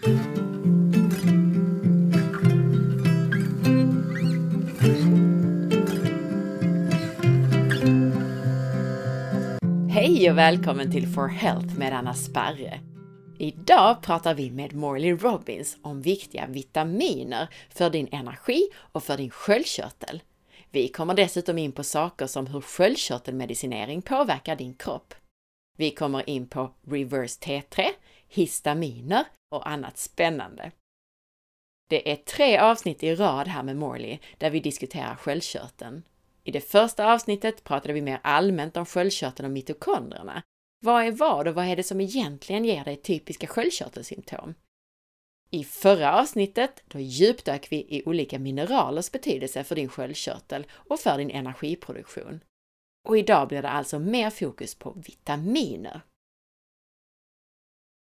Hej och välkommen till For Health med Anna Sparre. Idag pratar vi med Morley Robbins om viktiga vitaminer för din energi och för din sköldkörtel. Vi kommer dessutom in på saker som hur sköldkörtelmedicinering påverkar din kropp. Vi kommer in på reverse T3, histaminer och annat spännande. Det är tre avsnitt i rad här med Morley där vi diskuterar sköldkörteln. I det första avsnittet pratade vi mer allmänt om sköldkörteln och mitokondrierna. Vad är vad och vad är det som egentligen ger dig typiska sköldkörtelsymptom? I förra avsnittet då djupdök vi i olika mineralers betydelse för din sköldkörtel och för din energiproduktion. Och idag blir det alltså mer fokus på vitaminer.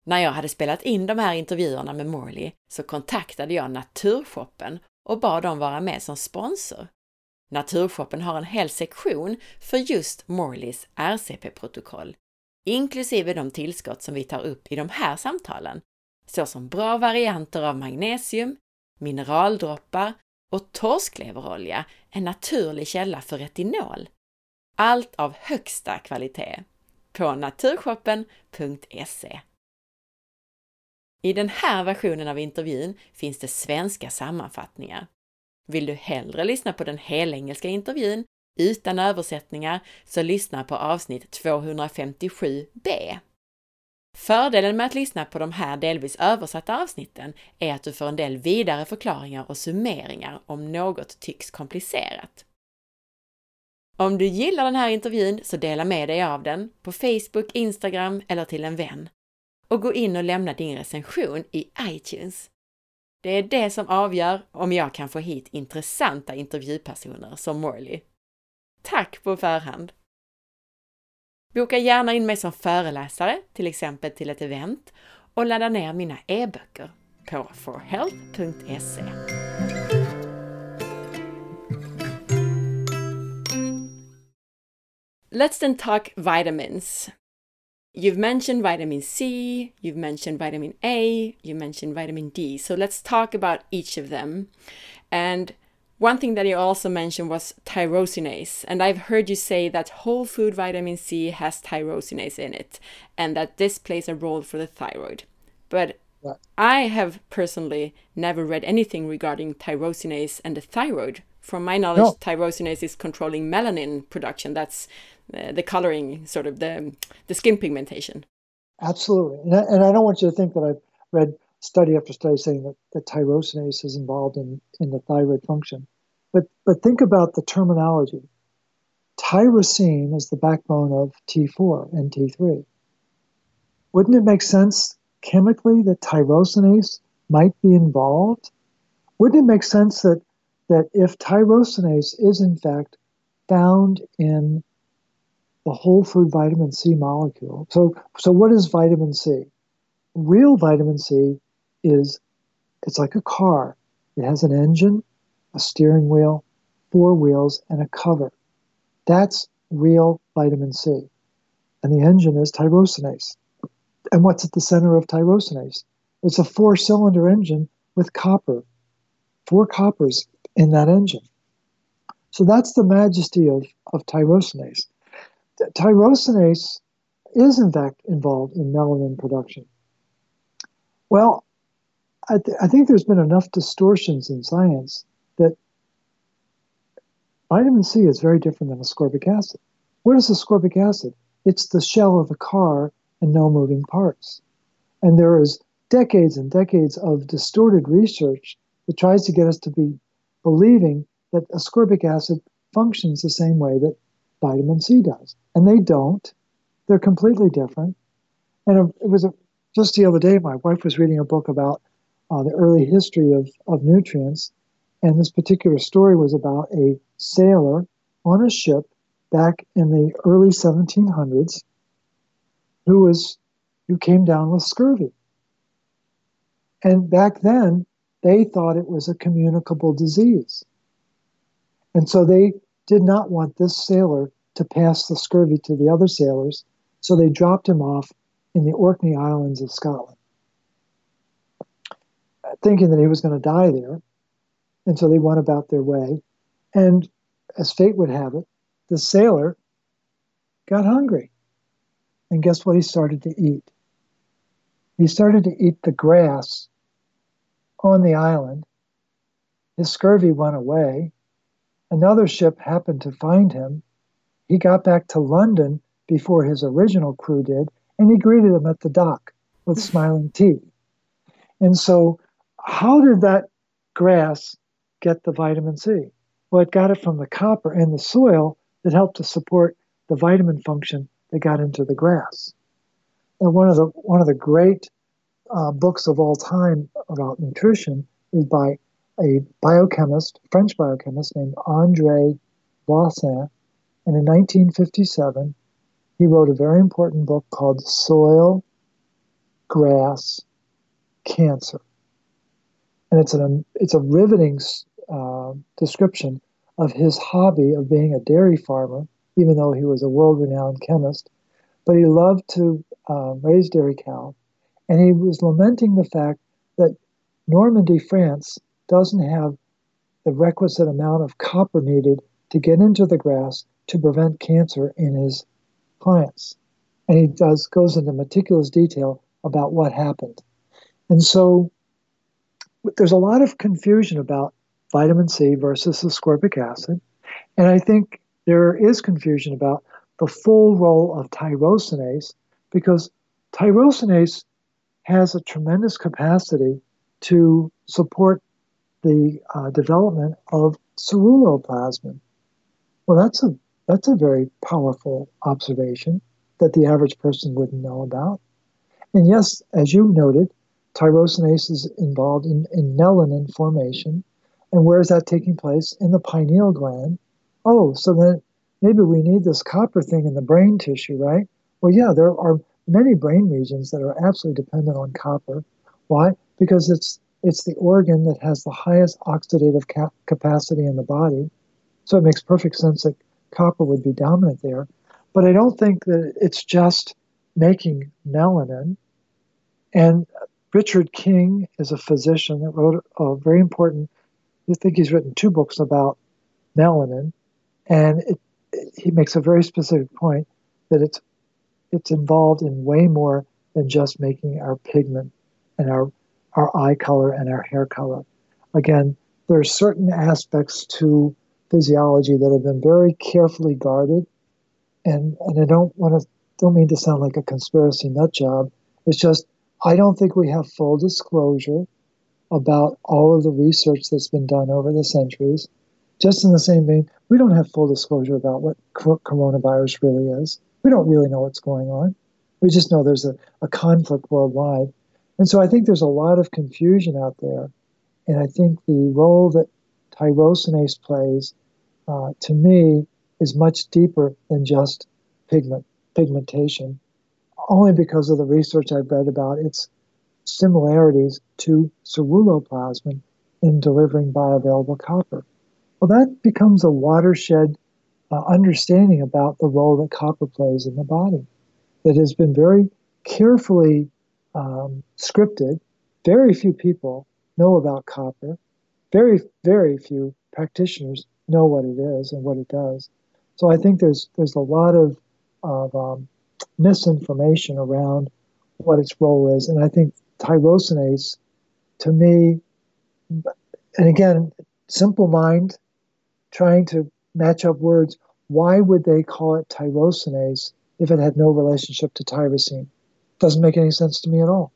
När jag hade spelat in de här intervjuerna med Morley så kontaktade jag Naturshoppen och bad dem vara med som sponsor. Naturshoppen har en hel sektion för just Morleys RCP-protokoll, inklusive de tillskott som vi tar upp i de här samtalen, såsom bra varianter av magnesium, mineraldroppar och torskleverolja, en naturlig källa för retinol. Allt av högsta kvalitet på naturshoppen.se. I den här versionen av intervjun finns det svenska sammanfattningar. Vill du hellre lyssna på den helengelska intervjun utan översättningar så lyssna på avsnitt 257b. Fördelen med att lyssna på de här delvis översatta avsnitten är att du får en del vidare förklaringar och summeringar om något tycks komplicerat. Om du gillar den här intervjun så dela med dig av den på Facebook, Instagram eller till en vän. Och gå in och lämna din recension i iTunes. Det är det som avgör om jag kan få hit intressanta intervjupersoner som Morley. Tack på förhand! Boka gärna in mig som föreläsare, till exempel till ett event, och ladda ner mina e-böcker på forhealth.se. Let's then talk vitamins. You've mentioned vitamin C, you've mentioned vitamin A, you mentioned vitamin D. So let's talk about each of them. And one thing that you also mentioned was tyrosinase. And I've heard you say that whole food vitamin C has tyrosinase in it and that this plays a role for the thyroid. But I have personally never read anything regarding tyrosinase and the thyroid. From my knowledge, no. tyrosinase is controlling melanin production. That's uh, the coloring, sort of the the skin pigmentation. Absolutely, and I, and I don't want you to think that I've read study after study saying that, that tyrosinase is involved in, in the thyroid function. But but think about the terminology. Tyrosine is the backbone of T4 and T3. Wouldn't it make sense chemically that tyrosinase might be involved? Wouldn't it make sense that that if tyrosinase is in fact found in the whole food vitamin C molecule. So, so what is vitamin C? Real vitamin C is it's like a car. It has an engine, a steering wheel, four wheels, and a cover. That's real vitamin C. And the engine is tyrosinase. And what's at the center of tyrosinase? It's a four cylinder engine with copper, four coppers in that engine. So that's the majesty of, of tyrosinase tyrosinase is in fact involved in melanin production. Well, I, th- I, think there's been enough distortions in science that vitamin C is very different than ascorbic acid. What is ascorbic acid? It's the shell of a car and no moving parts. And there is decades and decades of distorted research that tries to get us to be believing that ascorbic acid functions the same way that vitamin C does. And they don't. They're completely different. And it was a, just the other day, my wife was reading a book about uh, the early history of, of nutrients. And this particular story was about a sailor on a ship back in the early 1700s who was who came down with scurvy. And back then, they thought it was a communicable disease. And so they did not want this sailor to pass the scurvy to the other sailors, so they dropped him off in the Orkney Islands of Scotland. thinking that he was going to die there. And so they went about their way. And as fate would have it, the sailor got hungry. And guess what he started to eat? He started to eat the grass on the island. His scurvy went away. Another ship happened to find him. He got back to London before his original crew did, and he greeted them at the dock with smiling teeth. And so, how did that grass get the vitamin C? Well, it got it from the copper in the soil that helped to support the vitamin function that got into the grass. And one of the one of the great uh, books of all time about nutrition is by a biochemist, French biochemist named Andre Voisin. And in 1957, he wrote a very important book called Soil, Grass, Cancer. And it's, an, it's a riveting uh, description of his hobby of being a dairy farmer, even though he was a world renowned chemist. But he loved to uh, raise dairy cow. And he was lamenting the fact that Normandy, France, doesn't have the requisite amount of copper needed to get into the grass to prevent cancer in his clients. And he does goes into meticulous detail about what happened. And so there's a lot of confusion about vitamin C versus ascorbic acid. And I think there is confusion about the full role of tyrosinase because tyrosinase has a tremendous capacity to support the uh, development of ceruloplasmin. Well, that's a that's a very powerful observation that the average person wouldn't know about. And yes, as you noted, tyrosinase is involved in, in melanin formation. And where is that taking place? In the pineal gland. Oh, so then maybe we need this copper thing in the brain tissue, right? Well, yeah, there are many brain regions that are absolutely dependent on copper. Why? Because it's it's the organ that has the highest oxidative cap- capacity in the body. So it makes perfect sense that copper would be dominant there. But I don't think that it's just making melanin. And Richard King is a physician that wrote a very important, I think he's written two books about melanin. And it, it, he makes a very specific point that it's it's involved in way more than just making our pigment and our our eye color and our hair color. Again, there are certain aspects to physiology that have been very carefully guarded, and and I don't want to don't mean to sound like a conspiracy nut job. It's just I don't think we have full disclosure about all of the research that's been done over the centuries. Just in the same vein, we don't have full disclosure about what coronavirus really is. We don't really know what's going on. We just know there's a, a conflict worldwide. And so I think there's a lot of confusion out there. And I think the role that tyrosinase plays, uh, to me, is much deeper than just pigment pigmentation, only because of the research I've read about its similarities to ceruloplasmin in delivering bioavailable copper. Well, that becomes a watershed uh, understanding about the role that copper plays in the body that has been very carefully um, scripted. Very few people know about copper. Very, very few practitioners know what it is and what it does. So I think there's there's a lot of of um, misinformation around what its role is, and I think tyrosinase, to me, and again, simple mind, trying to match up words. Why would they call it tyrosinase if it had no relationship to tyrosine? doesn't make any sense to me at all.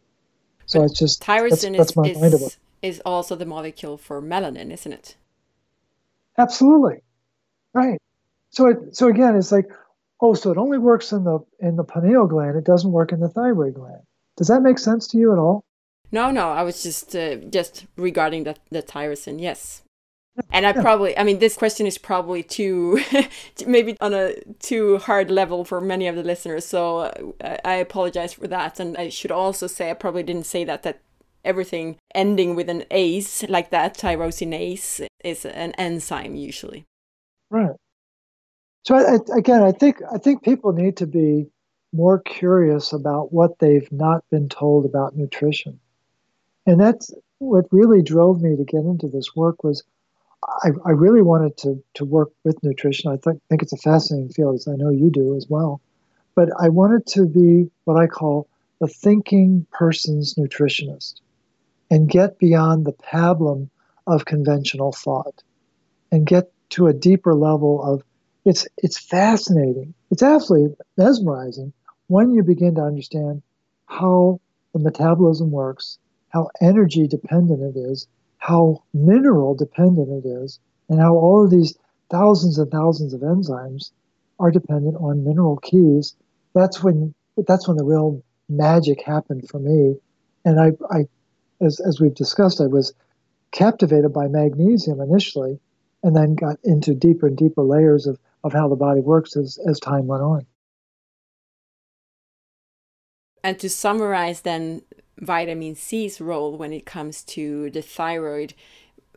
So but it's just tyrosine that's, that's is, is, is also the molecule for melanin, isn't it? Absolutely, right. So it, so again, it's like, oh, so it only works in the in the pineal gland. It doesn't work in the thyroid gland. Does that make sense to you at all? No, no. I was just uh, just regarding the the tyrosine. Yes, and I probably, I mean, this question is probably too, maybe on a too hard level for many of the listeners. So uh, I apologize for that. And I should also say, I probably didn't say that, that everything ending with an ACE like that, tyrosinase, is an enzyme usually. Right. So I, again, I think I think people need to be more curious about what they've not been told about nutrition, and that's what really drove me to get into this work was I, I really wanted to, to work with nutrition. I th- think it's a fascinating field, as I know you do as well. But I wanted to be what I call the thinking person's nutritionist and get beyond the pablum of conventional thought and get to a deeper level of it's it's fascinating. It's absolutely mesmerizing when you begin to understand how the metabolism works, how energy dependent it is, how mineral dependent it is, and how all of these thousands and thousands of enzymes are dependent on mineral keys. That's when that's when the real magic happened for me. And I, I as, as we've discussed, I was captivated by magnesium initially, and then got into deeper and deeper layers of, of how the body works as, as time went on. And to summarize, then, vitamin C's role when it comes to the thyroid,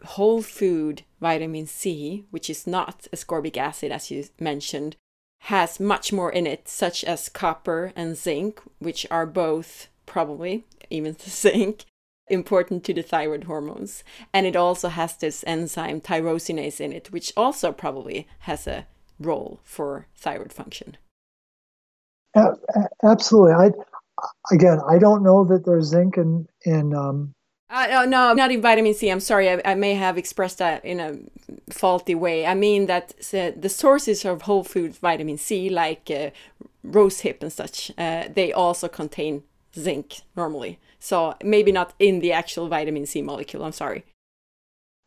whole food vitamin C, which is not ascorbic acid, as you mentioned, has much more in it, such as copper and zinc, which are both probably, even zinc, important to the thyroid hormones. And it also has this enzyme tyrosinase in it, which also probably has a role for thyroid function. absolutely. I again, I don't know that there's zinc in in. Um... Uh, no, not in vitamin C. I'm sorry, I, I, may have expressed that in a faulty way. I mean that uh, the sources of whole food vitamin C, like uh, rose hip and such, uh, they also contain zinc normally. So maybe not in the actual vitamin C molecule. I'm sorry.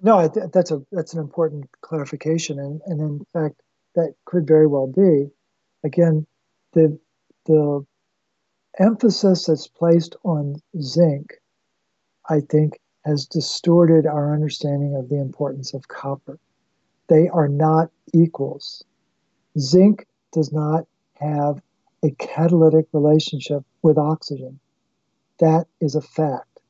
No, that's a that's an important clarification, and and in fact, that could very well be. Again, the the emphasis that's placed on zinc, I think, has distorted our understanding of the importance of copper. They are not equals. Zinc does not have a catalytic relationship with oxygen. That is a fact.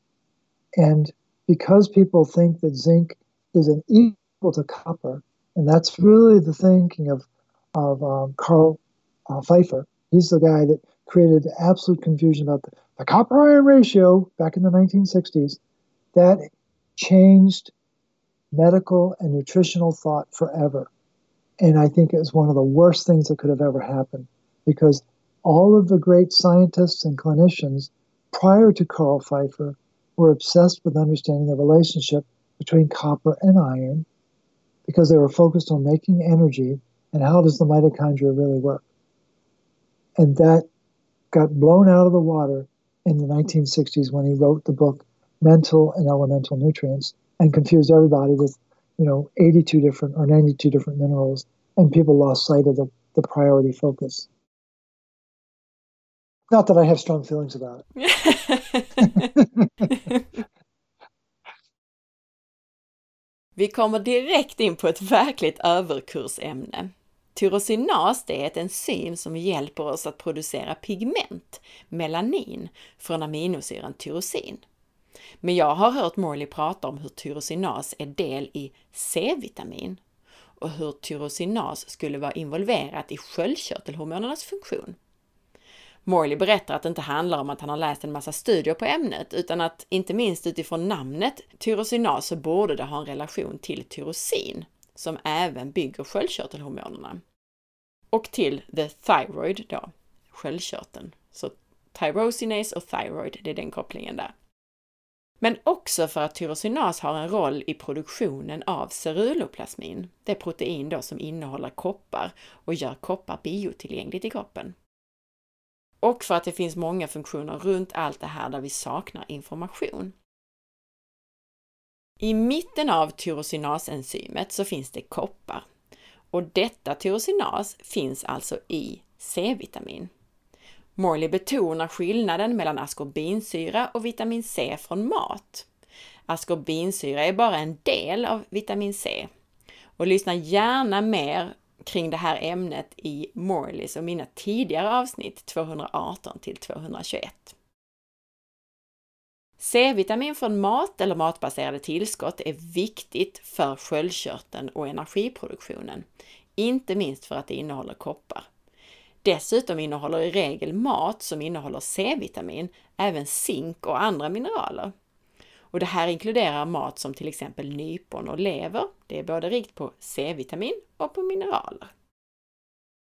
And because people think that zinc is an equal to copper, and that's really the thinking of, of um, Carl uh, Pfeiffer. He's the guy that created absolute confusion about the, the copper iron ratio back in the 1960s. That changed medical and nutritional thought forever. And I think it was one of the worst things that could have ever happened because all of the great scientists and clinicians prior to Carl Pfeiffer were obsessed with understanding the relationship between copper and iron because they were focused on making energy and how does the mitochondria really work. And that got blown out of the water in the 1960s when he wrote the book Mental and Elemental Nutrients and confused everybody with, you know, 82 different or 92 different minerals, and people lost sight of the, the priority focus. Not that I have strong feelings about it. Vi kommer direkt in på ett verkligt överkursämne. Tyrosinas är ett enzym som hjälper oss att producera pigment, melanin, från aminosyran tyrosin. Men jag har hört Morley prata om hur tyrosinas är del i C-vitamin och hur tyrosinas skulle vara involverat i sköldkörtelhormonernas funktion. Morley berättar att det inte handlar om att han har läst en massa studier på ämnet, utan att inte minst utifrån namnet tyrosinas så borde det ha en relation till tyrosin, som även bygger sköldkörtelhormonerna. Och till the thyroid då, sköldkörteln. Så tyrosinase och thyroid, det är den kopplingen där. Men också för att tyrosinas har en roll i produktionen av ceruloplasmin, det protein då som innehåller koppar och gör koppar biotillgängligt i kroppen. Och för att det finns många funktioner runt allt det här där vi saknar information. I mitten av tyrosinasenzymet så finns det koppar. Och detta tyrosinas finns alltså i C-vitamin. Morley betonar skillnaden mellan askorbinsyra och vitamin C från mat. Askorbinsyra är bara en del av vitamin C. Och lyssna gärna mer kring det här ämnet i Morleys och mina tidigare avsnitt 218 till 221. C-vitamin från mat eller matbaserade tillskott är viktigt för sköldkörteln och energiproduktionen, inte minst för att det innehåller koppar. Dessutom innehåller i regel mat som innehåller C-vitamin även zink och andra mineraler. Och det här inkluderar mat som till exempel nypon och lever. Det är både rikt på C-vitamin och på mineraler.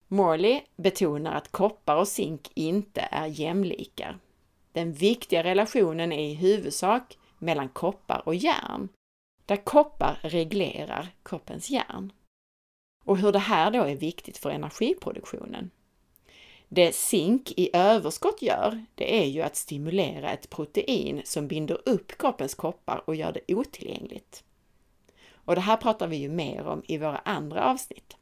Morley betonar att koppar och zink inte är jämlikar. Den viktiga relationen är i huvudsak mellan koppar och järn, där koppar reglerar kroppens järn. Och hur det här då är viktigt för energiproduktionen. Det zink i överskott gör, det är ju att stimulera ett protein som binder upp kroppens koppar och gör det otillgängligt. Och det här pratar vi ju mer om i våra andra avsnitt.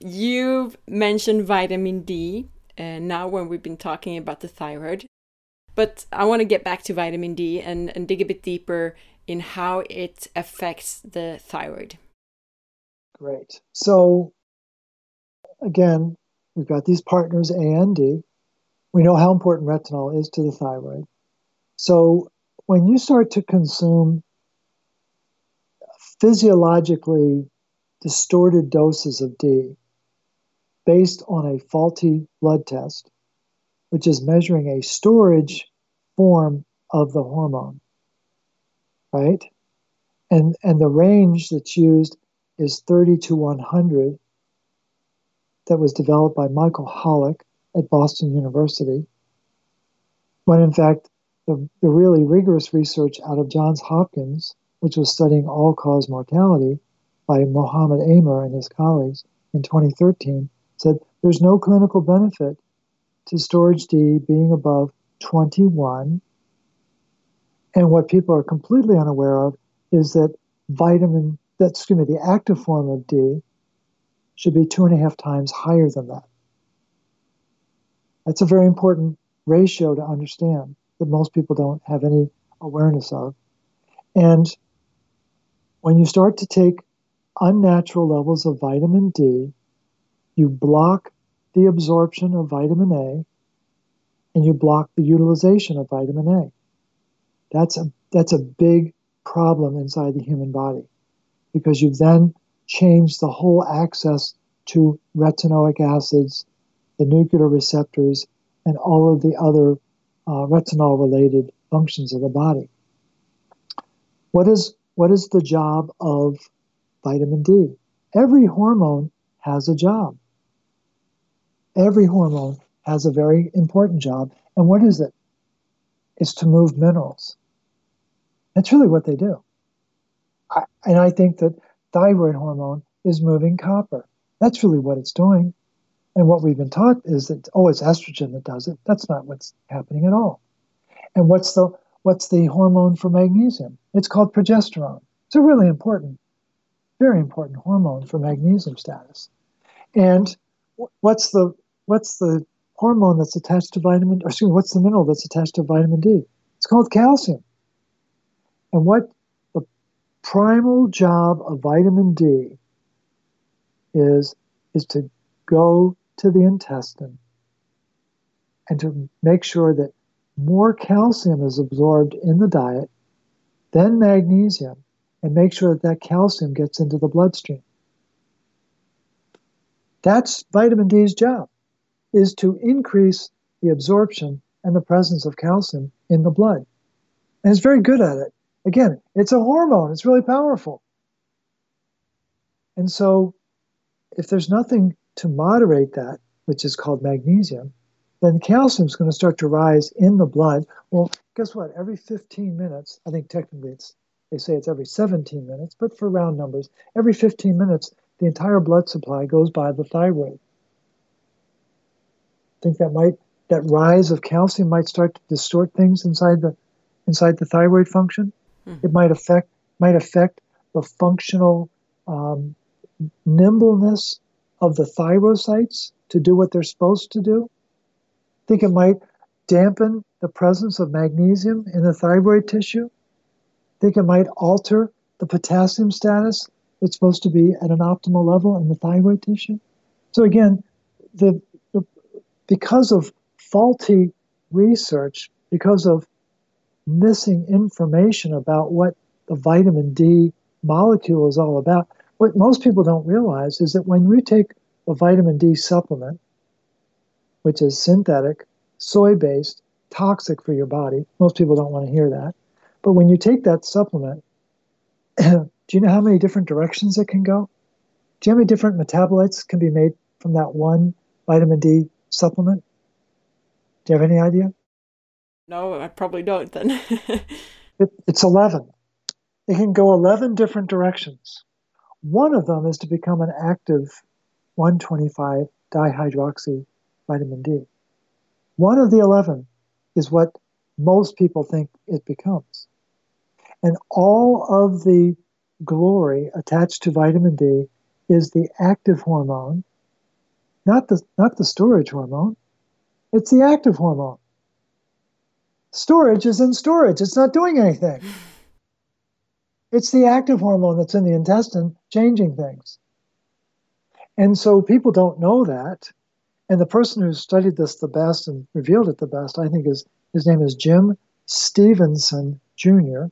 You've mentioned vitamin D uh, now when we've been talking about the thyroid, but I want to get back to vitamin D and, and dig a bit deeper in how it affects the thyroid. Great. So, again, we've got these partners A and D. We know how important retinol is to the thyroid. So, when you start to consume physiologically distorted doses of D based on a faulty blood test, which is measuring a storage form of the hormone, right? And, and the range that's used is 30 to 100 that was developed by Michael Holick at Boston University, when in fact the, the really rigorous research out of Johns Hopkins, which was studying all cause mortality by Mohammed Amer and his colleagues in 2013, said there's no clinical benefit to storage D being above 21. And what people are completely unaware of is that vitamin that excuse me, the active form of D should be two and a half times higher than that. That's a very important ratio to understand that most people don't have any awareness of. And when you start to take unnatural levels of vitamin D, you block the absorption of vitamin A and you block the utilization of vitamin A. That's a that's a big problem inside the human body because you've then changed the whole access to retinoic acids, the nuclear receptors, and all of the other uh, retinol related functions of the body. What is, what is the job of vitamin D? Every hormone has a job. Every hormone has a very important job. And what is it? It's to move minerals. That's really what they do. I, and I think that thyroid hormone is moving copper. That's really what it's doing. And what we've been taught is that oh, it's estrogen that does it. That's not what's happening at all. And what's the what's the hormone for magnesium? It's called progesterone. It's a really important, very important hormone for magnesium status. And what's the what's the hormone that's attached to vitamin? Or excuse me, what's the mineral that's attached to vitamin D? It's called calcium. And what the primal job of vitamin D is, is to go to the intestine and to make sure that more calcium is absorbed in the diet than magnesium and make sure that that calcium gets into the bloodstream. That's vitamin D's job is to increase the absorption and the presence of calcium in the blood. And it's very good at it. Again, it's a hormone, it's really powerful. And so, if there's nothing to moderate that, which is called magnesium, then calcium is going to start to rise in the blood. Well, guess what? Every 15 minutes, I think technically it's they say it's every 17 minutes, but for round numbers, every 15 minutes, the entire blood supply goes by the thyroid. Think that might that rise of calcium might start to distort things inside the inside the thyroid function. Mm-hmm. It might affect might affect the functional um, nimbleness of the thyrocytes to do what they're supposed to do. I think it might dampen the presence of magnesium in the thyroid tissue. I think it might alter the potassium status that's supposed to be at an optimal level in the thyroid tissue. So again, the because of faulty research, because of missing information about what the vitamin D molecule is all about. What most people don't realize is that when we take a vitamin D supplement, which is synthetic, soy based, toxic for your body. Most people don't want to hear that. But when you take that supplement, do you know how many different directions it can go? Do you know how many different metabolites can be made from that one vitamin D supplement? Do you have any idea? No, I probably don't then. it, it's 11. It can go 11 different directions. One of them is to become an active 125 dihydroxy vitamin D. One of the 11 is what most people think it becomes. And all of the glory attached to vitamin D is the active hormone, not the, not the storage hormone. It's the active hormone. Storage is in storage, it's not doing anything. It's the active hormone that's in the intestine changing things. And so people don't know that. And the person who studied this the best and revealed it the best, I think, is his name is Jim Stevenson Jr.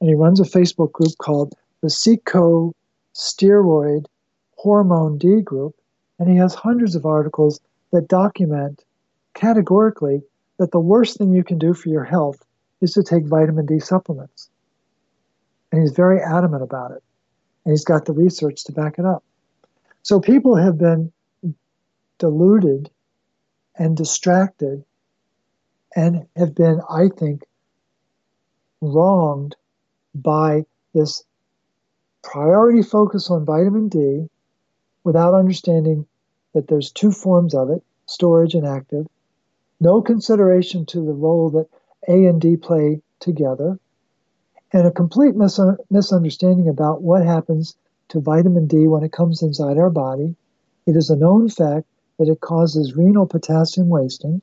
And he runs a Facebook group called the Seco Steroid Hormone D Group. And he has hundreds of articles that document categorically that the worst thing you can do for your health is to take vitamin D supplements. And he's very adamant about it. And he's got the research to back it up. So people have been deluded and distracted and have been, I think, wronged by this priority focus on vitamin D without understanding that there's two forms of it storage and active, no consideration to the role that A and D play together, and a complete mis- misunderstanding about what happens to vitamin D when it comes inside our body. It is a known fact that it causes renal potassium wasting.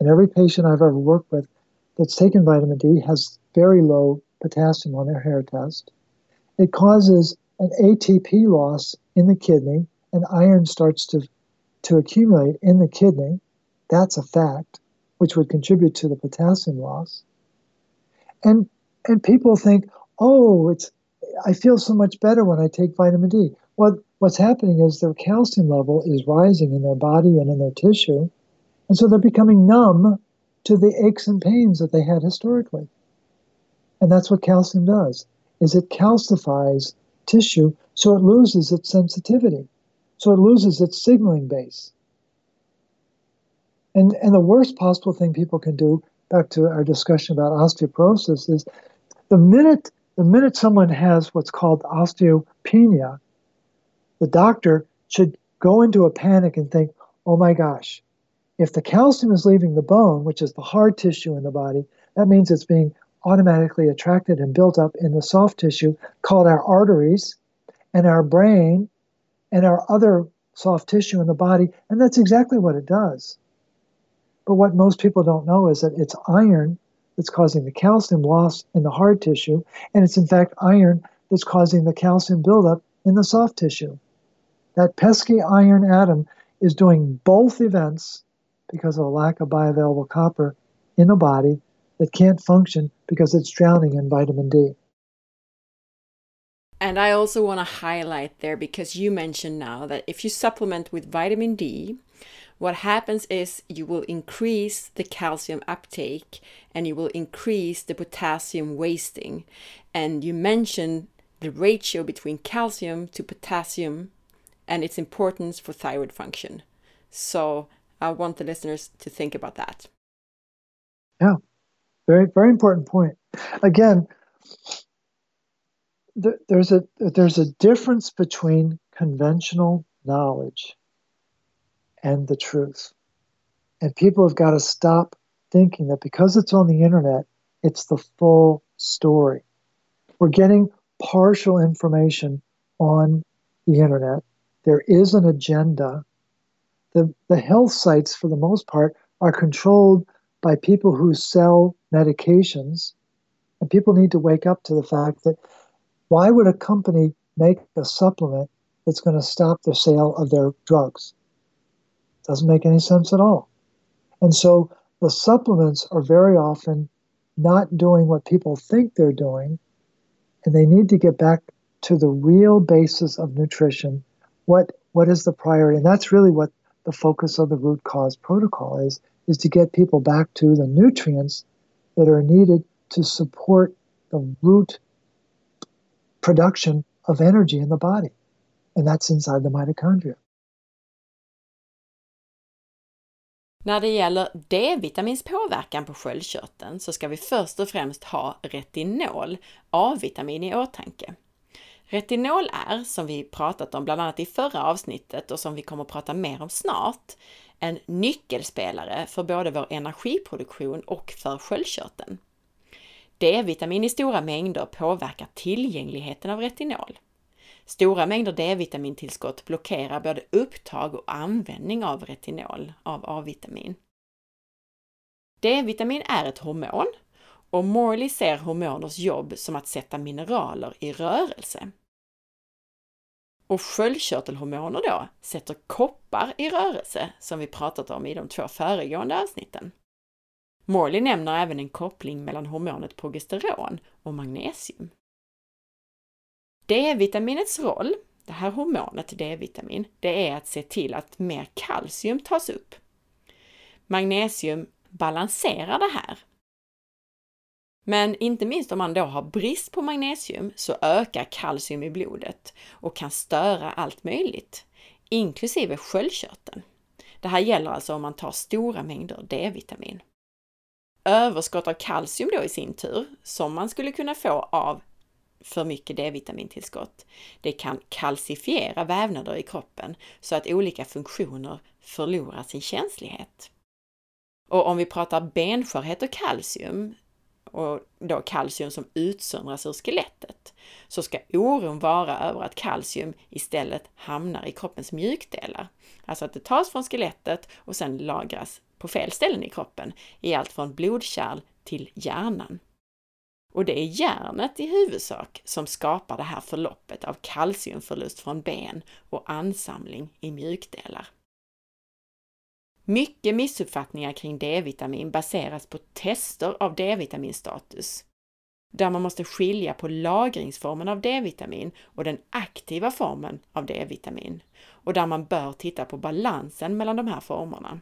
And every patient I've ever worked with that's taken vitamin D has very low potassium on their hair test. It causes an ATP loss in the kidney, and iron starts to, to accumulate in the kidney. That's a fact, which would contribute to the potassium loss. And and people think, oh, it's I feel so much better when I take vitamin D. What what's happening is their calcium level is rising in their body and in their tissue, and so they're becoming numb to the aches and pains that they had historically. And that's what calcium does, is it calcifies tissue so it loses its sensitivity. So it loses its signaling base. And and the worst possible thing people can do, back to our discussion about osteoporosis, is the minute the minute someone has what's called osteopenia, the doctor should go into a panic and think, oh my gosh, if the calcium is leaving the bone, which is the hard tissue in the body, that means it's being automatically attracted and built up in the soft tissue called our arteries and our brain and our other soft tissue in the body. And that's exactly what it does. But what most people don't know is that it's iron that's causing the calcium loss in the hard tissue, and it's in fact iron that's causing the calcium buildup in the soft tissue. That pesky iron atom is doing both events because of a lack of bioavailable copper in the body that can't function because it's drowning in vitamin D. And I also want to highlight there because you mentioned now that if you supplement with vitamin D, what happens is you will increase the calcium uptake and you will increase the potassium wasting. And you mentioned the ratio between calcium to potassium and its importance for thyroid function. So I want the listeners to think about that. Yeah, very, very important point. Again, there's a there's a difference between conventional knowledge and the truth. And people have got to stop thinking that because it's on the internet, it's the full story. We're getting partial information on the internet. There is an agenda. The, the health sites, for the most part, are controlled by people who sell medications. And people need to wake up to the fact that why would a company make a supplement that's going to stop the sale of their drugs? Doesn't make any sense at all. And so the supplements are very often not doing what people think they're doing, and they need to get back to the real basis of nutrition. What what is the priority? And that's really what the focus of the root cause protocol is is to get people back to the nutrients that are needed to support the root production of energy in the body. And that's inside the mitochondria. När det gäller D-vitamins påverkan på sköldkörteln så ska vi först och främst ha retinol, A-vitamin, i åtanke. Retinol är, som vi pratat om bland annat i förra avsnittet och som vi kommer att prata mer om snart, en nyckelspelare för både vår energiproduktion och för sköldkörteln. D-vitamin i stora mängder påverkar tillgängligheten av retinol. Stora mängder D-vitamintillskott blockerar både upptag och användning av retinol, av A-vitamin. D-vitamin är ett hormon och Morley ser hormoners jobb som att sätta mineraler i rörelse. Och sköldkörtelhormoner då sätter koppar i rörelse, som vi pratat om i de två föregående avsnitten. Morley nämner även en koppling mellan hormonet progesteron och magnesium. D-vitaminets roll, det här hormonet D-vitamin, det är att se till att mer kalcium tas upp. Magnesium balanserar det här. Men inte minst om man då har brist på magnesium så ökar kalcium i blodet och kan störa allt möjligt, inklusive sköldkörteln. Det här gäller alltså om man tar stora mängder D-vitamin. Överskott av kalcium då i sin tur, som man skulle kunna få av för mycket D-vitamintillskott. Det kan kalcifiera vävnader i kroppen så att olika funktioner förlorar sin känslighet. Och om vi pratar benskörhet och kalcium, och då kalcium som utsöndras ur skelettet, så ska oron vara över att kalcium istället hamnar i kroppens mjukdelar. Alltså att det tas från skelettet och sedan lagras på fel ställen i kroppen, i allt från blodkärl till hjärnan. Och det är järnet i huvudsak som skapar det här förloppet av kalciumförlust från ben och ansamling i mjukdelar. Mycket missuppfattningar kring D-vitamin baseras på tester av D-vitaminstatus, där man måste skilja på lagringsformen av D-vitamin och den aktiva formen av D-vitamin och där man bör titta på balansen mellan de här formerna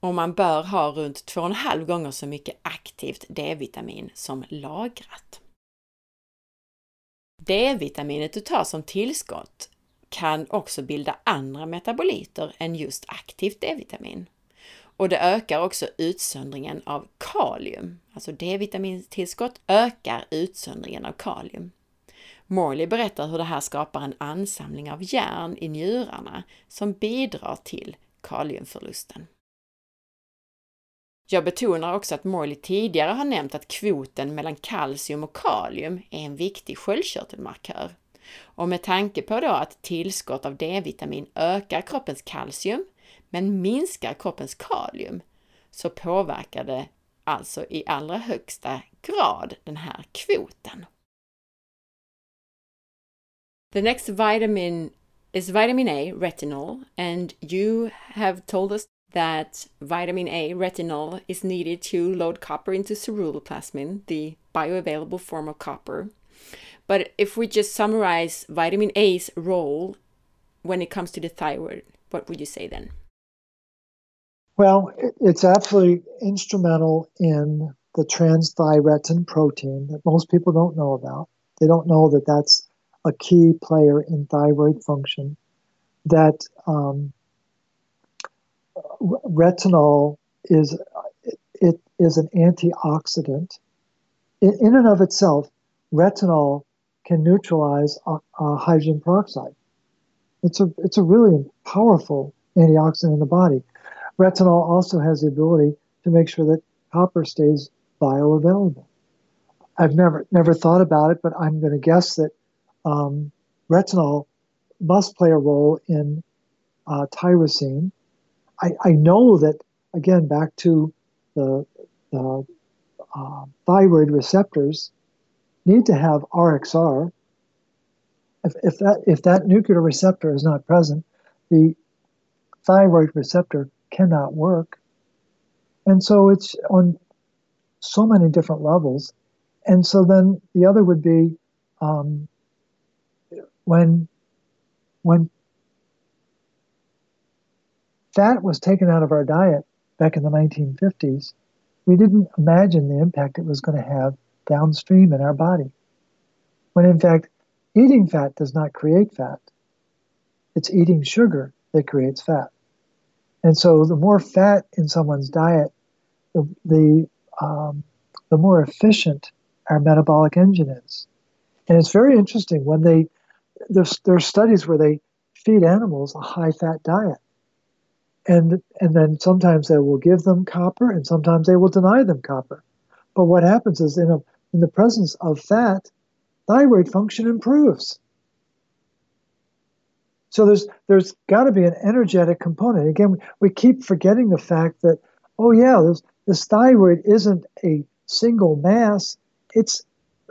och man bör ha runt 2,5 gånger så mycket aktivt D-vitamin som lagrat. D-vitaminet du tar som tillskott kan också bilda andra metaboliter än just aktivt D-vitamin. Och det ökar också utsöndringen av kalium. Alltså D-vitamintillskott ökar utsöndringen av kalium. Morley berättar hur det här skapar en ansamling av järn i njurarna som bidrar till kaliumförlusten. Jag betonar också att Morley tidigare har nämnt att kvoten mellan kalcium och kalium är en viktig sköldkörtelmarkör. Och med tanke på då att tillskott av D-vitamin ökar kroppens kalcium men minskar kroppens kalium så påverkar det alltså i allra högsta grad den här kvoten. The next vitamin is vitamin A, retinol, and you have told us that vitamin A retinol is needed to load copper into ceruloplasmin, the bioavailable form of copper. But if we just summarize vitamin A's role when it comes to the thyroid, what would you say then? Well, it's absolutely instrumental in the transthyretin protein that most people don't know about. They don't know that that's a key player in thyroid function. That um, retinol is it is an antioxidant. In, in and of itself, retinol can neutralize uh, uh, hydrogen peroxide. It's a it's a really powerful antioxidant in the body. Retinol also has the ability to make sure that copper stays bioavailable. I've never never thought about it, but I'm going to guess that um, retinol must play a role in uh, tyrosine, I, I know that again back to the, the uh, thyroid receptors need to have RXR. If, if that if that nuclear receptor is not present, the thyroid receptor cannot work, and so it's on so many different levels. And so then the other would be um, when when fat was taken out of our diet back in the 1950s, we didn't imagine the impact it was going to have downstream in our body. When in fact, eating fat does not create fat, it's eating sugar that creates fat. And so the more fat in someone's diet, the, the, um, the more efficient our metabolic engine is. And it's very interesting when they, there's, there are studies where they feed animals a high fat diet. And, and then sometimes they will give them copper and sometimes they will deny them copper. But what happens is in, a, in the presence of fat, thyroid function improves. So there's there's got to be an energetic component. Again, we keep forgetting the fact that oh yeah, this, this thyroid isn't a single mass; it's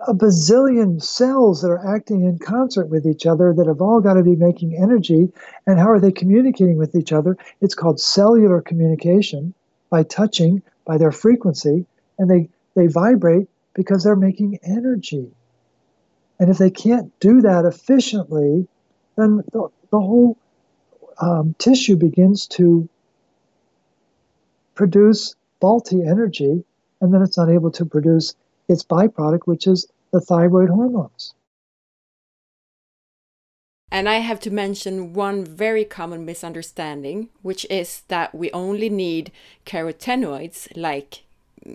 a bazillion cells that are acting in concert with each other that have all got to be making energy. And how are they communicating with each other? It's called cellular communication by touching, by their frequency, and they they vibrate because they're making energy. And if they can't do that efficiently, then the, the whole um, tissue begins to produce faulty energy, and then it's unable to produce its byproduct, which is the thyroid hormones. And I have to mention one very common misunderstanding, which is that we only need carotenoids, like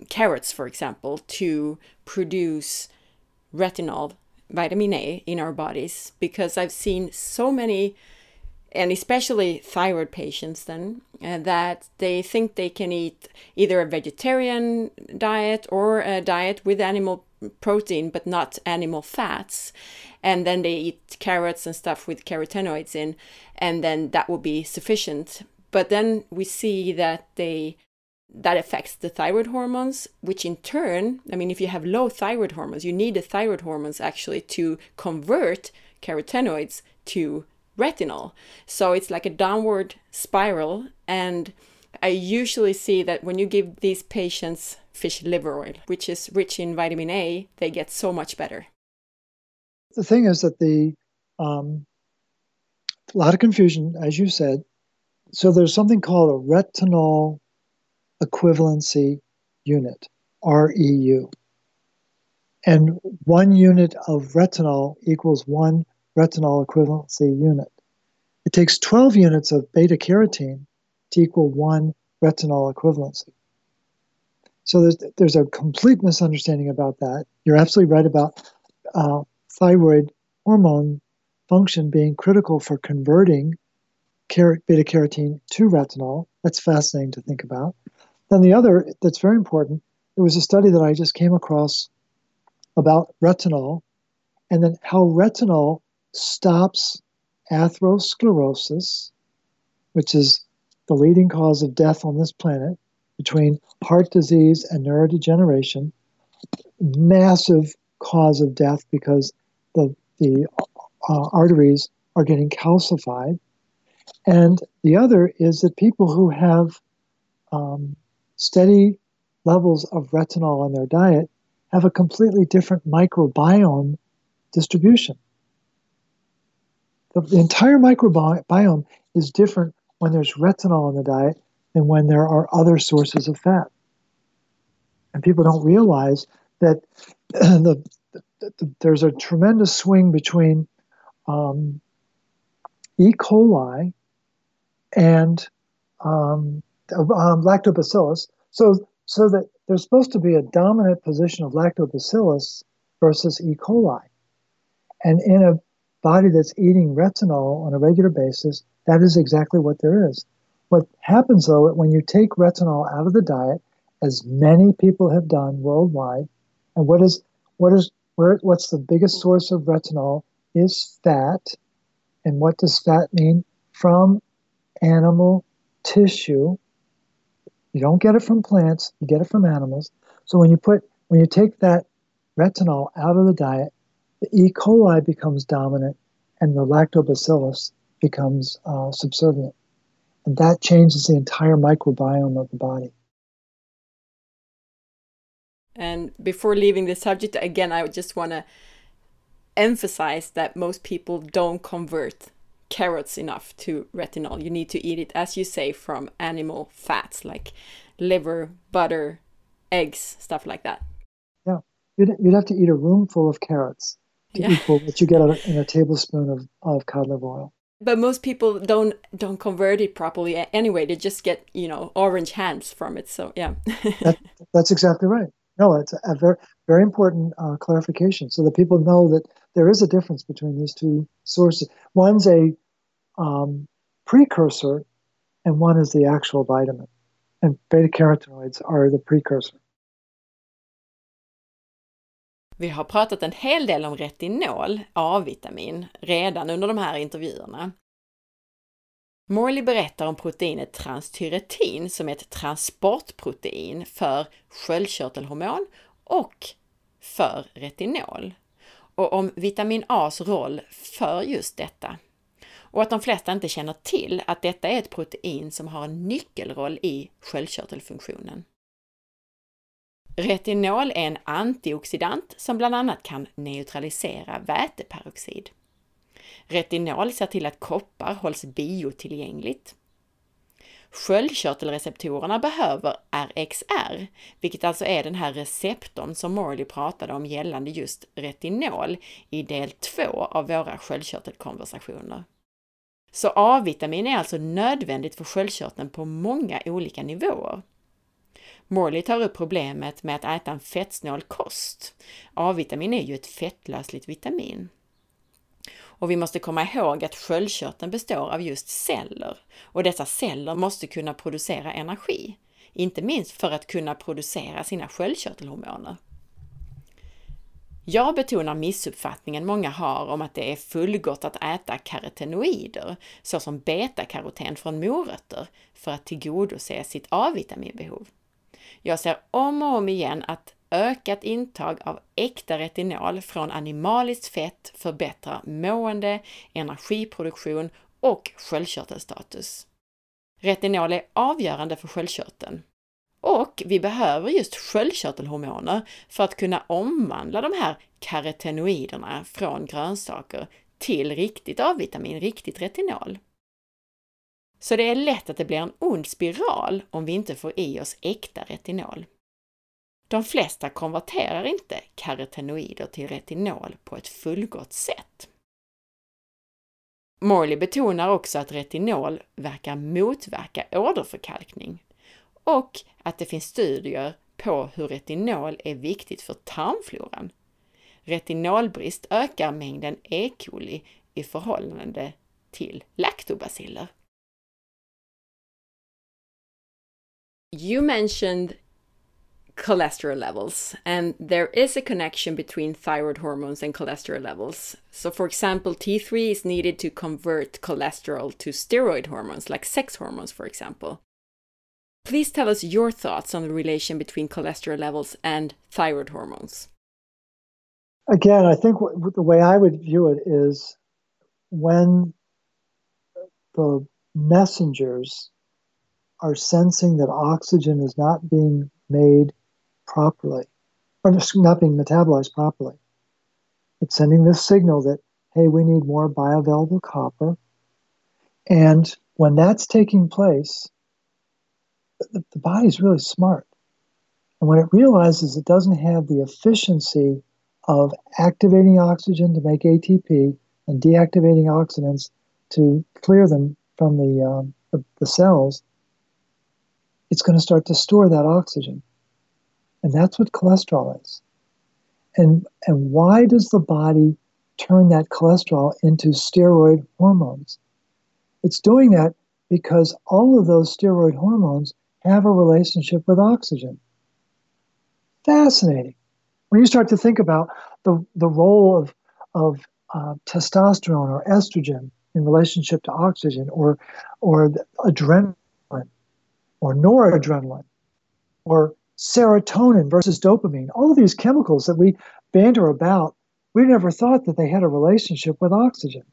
carrots, for example, to produce retinol vitamin A in our bodies because I've seen so many, and especially thyroid patients, then uh, that they think they can eat either a vegetarian diet or a diet with animal protein but not animal fats. And then they eat carrots and stuff with carotenoids in and then that will be sufficient. But then we see that they that affects the thyroid hormones, which in turn, I mean, if you have low thyroid hormones, you need the thyroid hormones actually to convert carotenoids to retinol. So it's like a downward spiral. And I usually see that when you give these patients fish liver oil, which is rich in vitamin A, they get so much better. The thing is that the um, a lot of confusion, as you said. So there's something called a retinol equivalency unit, REU. And one unit of retinol equals one retinol equivalency unit. It takes 12 units of beta carotene to equal one retinol equivalency. So there's, there's a complete misunderstanding about that. You're absolutely right about uh, thyroid hormone function being critical for converting beta carotene to retinol. That's fascinating to think about. Then the other that's very important, there was a study that I just came across about retinol and then how retinol stops atherosclerosis, which is the leading cause of death on this planet, between heart disease and neurodegeneration, massive cause of death because the, the uh, arteries are getting calcified. And the other is that people who have um, steady levels of retinol in their diet have a completely different microbiome distribution. The, the entire microbiome is different when there's retinol in the diet than when there are other sources of fat. And people don't realize that the, the, the, there's a tremendous swing between um, E. coli and um, um, lactobacillus. So, so that there's supposed to be a dominant position of lactobacillus versus E. coli. And in a body that's eating retinol on a regular basis, that is exactly what there is. What happens though, when you take retinol out of the diet, as many people have done worldwide, and what is what is where what's the biggest source of retinol is fat. And what does fat mean? From animal tissue. You don't get it from plants, you get it from animals. So when you put when you take that retinol out of the diet, the E. coli becomes dominant and the lactobacillus becomes uh, subservient. And that changes the entire microbiome of the body. And before leaving the subject, again, I just want to emphasize that most people don't convert carrots enough to retinol. You need to eat it, as you say, from animal fats like liver, butter, eggs, stuff like that. Yeah, you'd, you'd have to eat a room full of carrots to yeah. equal what you get in a tablespoon of, of cod liver oil. But most people don't don't convert it properly anyway. They just get you know orange hands from it. So yeah, that, that's exactly right. No, it's a very very important uh, clarification so that people know that there is a difference between these two sources. One's a um, precursor, and one is the actual vitamin. And beta carotenoids are the precursor. Vi har pratat en hel del om retinol, A-vitamin, redan under de här intervjuerna. Morley berättar om proteinet transtyretin som är ett transportprotein för sköldkörtelhormon och för retinol och om vitamin A's roll för just detta. Och att de flesta inte känner till att detta är ett protein som har en nyckelroll i sköldkörtelfunktionen. Retinol är en antioxidant som bland annat kan neutralisera väteperoxid. Retinol ser till att koppar hålls biotillgängligt. Sköldkörtelreceptorerna behöver RXR, vilket alltså är den här receptorn som Morley pratade om gällande just retinol i del 2 av våra sköldkörtelkonversationer. Så A-vitamin är alltså nödvändigt för sköldkörteln på många olika nivåer. Morley tar upp problemet med att äta en fettsnål kost. A-vitamin är ju ett fettlösligt vitamin. Och vi måste komma ihåg att sköldkörteln består av just celler och dessa celler måste kunna producera energi, inte minst för att kunna producera sina sköldkörtelhormoner. Jag betonar missuppfattningen många har om att det är fullgott att äta karotenoider, såsom betakaroten från morötter, för att tillgodose sitt A-vitaminbehov. Jag ser om och om igen att ökat intag av äkta retinol från animaliskt fett förbättrar mående, energiproduktion och sköldkörtelstatus. Retinol är avgörande för sköldkörteln. Och vi behöver just sköldkörtelhormoner för att kunna omvandla de här karotenoiderna från grönsaker till riktigt A-vitamin, riktigt retinol. Så det är lätt att det blir en ond spiral om vi inte får i oss äkta retinol. De flesta konverterar inte karotenoider till retinol på ett fullgott sätt. Morley betonar också att retinol verkar motverka åderförkalkning och att det finns studier på hur retinol är viktigt för tarmfloran. Retinolbrist ökar mängden E. coli i förhållande till laktobaciller. You mentioned cholesterol levels, and there is a connection between thyroid hormones and cholesterol levels. So, for example, T3 is needed to convert cholesterol to steroid hormones, like sex hormones, for example. Please tell us your thoughts on the relation between cholesterol levels and thyroid hormones. Again, I think w- the way I would view it is when the messengers are sensing that oxygen is not being made properly, or not being metabolized properly. It's sending this signal that, hey, we need more bioavailable copper. And when that's taking place, the, the body's really smart. And when it realizes it doesn't have the efficiency of activating oxygen to make ATP and deactivating oxidants to clear them from the, um, the, the cells, it's going to start to store that oxygen. And that's what cholesterol is. And, and why does the body turn that cholesterol into steroid hormones? It's doing that because all of those steroid hormones have a relationship with oxygen. Fascinating. When you start to think about the, the role of, of uh, testosterone or estrogen in relationship to oxygen or, or adrenaline or noradrenaline or serotonin versus dopamine, all these chemicals that we banter about, we never thought that they had a relationship with oxygen.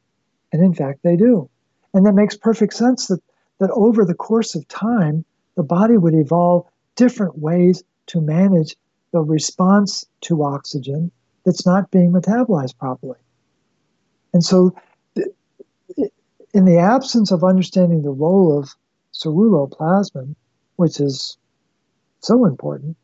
And in fact, they do. And that makes perfect sense that, that over the course of time, the body would evolve different ways to manage the response to oxygen that's not being metabolized properly. And so in the absence of understanding the role of ceruloplasmin, which is so important,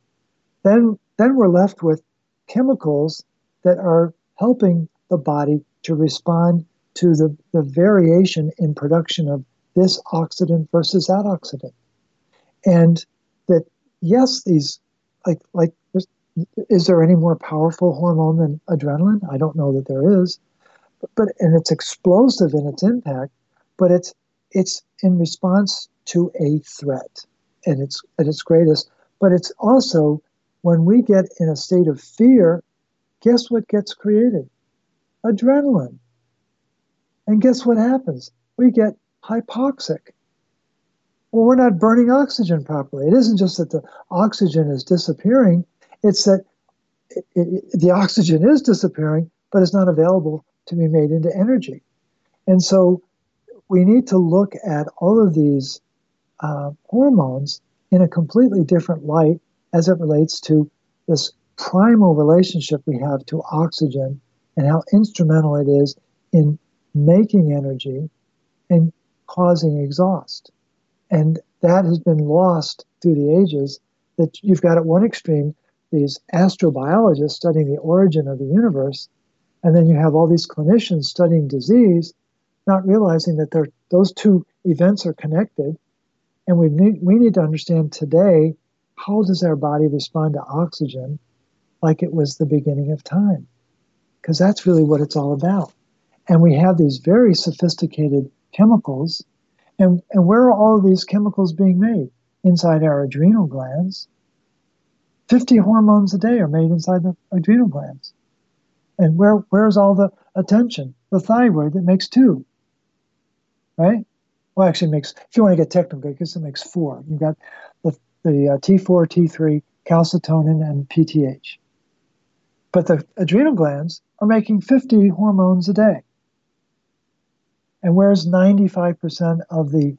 then then we're left with chemicals that are helping the body to respond to the, the variation in production of this oxidant versus that oxidant. And that yes, these like like is there any more powerful hormone than adrenaline? I don't know that there is. But, but and it's explosive in its impact, but it's it's in response to a threat and it's at its greatest. But it's also when we get in a state of fear, guess what gets created? Adrenaline. And guess what happens? We get hypoxic. Well, we're not burning oxygen properly. It isn't just that the oxygen is disappearing, it's that it, it, the oxygen is disappearing, but it's not available to be made into energy. And so we need to look at all of these uh, hormones in a completely different light as it relates to this primal relationship we have to oxygen and how instrumental it is in making energy and causing exhaust. And that has been lost through the ages. That you've got at one extreme these astrobiologists studying the origin of the universe, and then you have all these clinicians studying disease, not realizing that those two events are connected. And we need, we need to understand today how does our body respond to oxygen like it was the beginning of time? Because that's really what it's all about. And we have these very sophisticated chemicals. And, and where are all these chemicals being made? Inside our adrenal glands. 50 hormones a day are made inside the adrenal glands. And where, where's all the attention? The thyroid that makes two, right? Well, actually, makes, if you want to get technical, because it makes four. You've got the, the uh, T4, T3, calcitonin, and PTH. But the adrenal glands are making 50 hormones a day. And where's 95% of the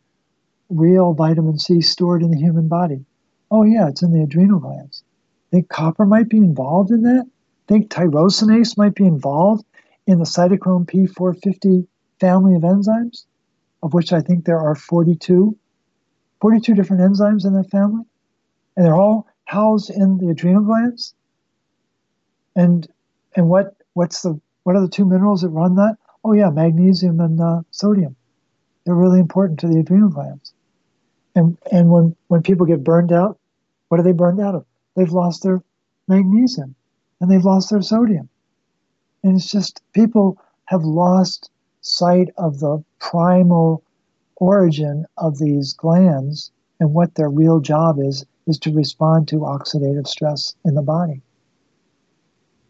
real vitamin C stored in the human body? Oh, yeah, it's in the adrenal glands. Think copper might be involved in that? Think tyrosinase might be involved in the cytochrome P450 family of enzymes, of which I think there are 42, 42 different enzymes in that family. And they're all housed in the adrenal glands. And and what what's the what are the two minerals that run that? Oh, yeah, magnesium and uh, sodium. They're really important to the adrenal glands. And, and when, when people get burned out, what are they burned out of? They've lost their magnesium and they've lost their sodium. And it's just people have lost sight of the primal origin of these glands and what their real job is is to respond to oxidative stress in the body.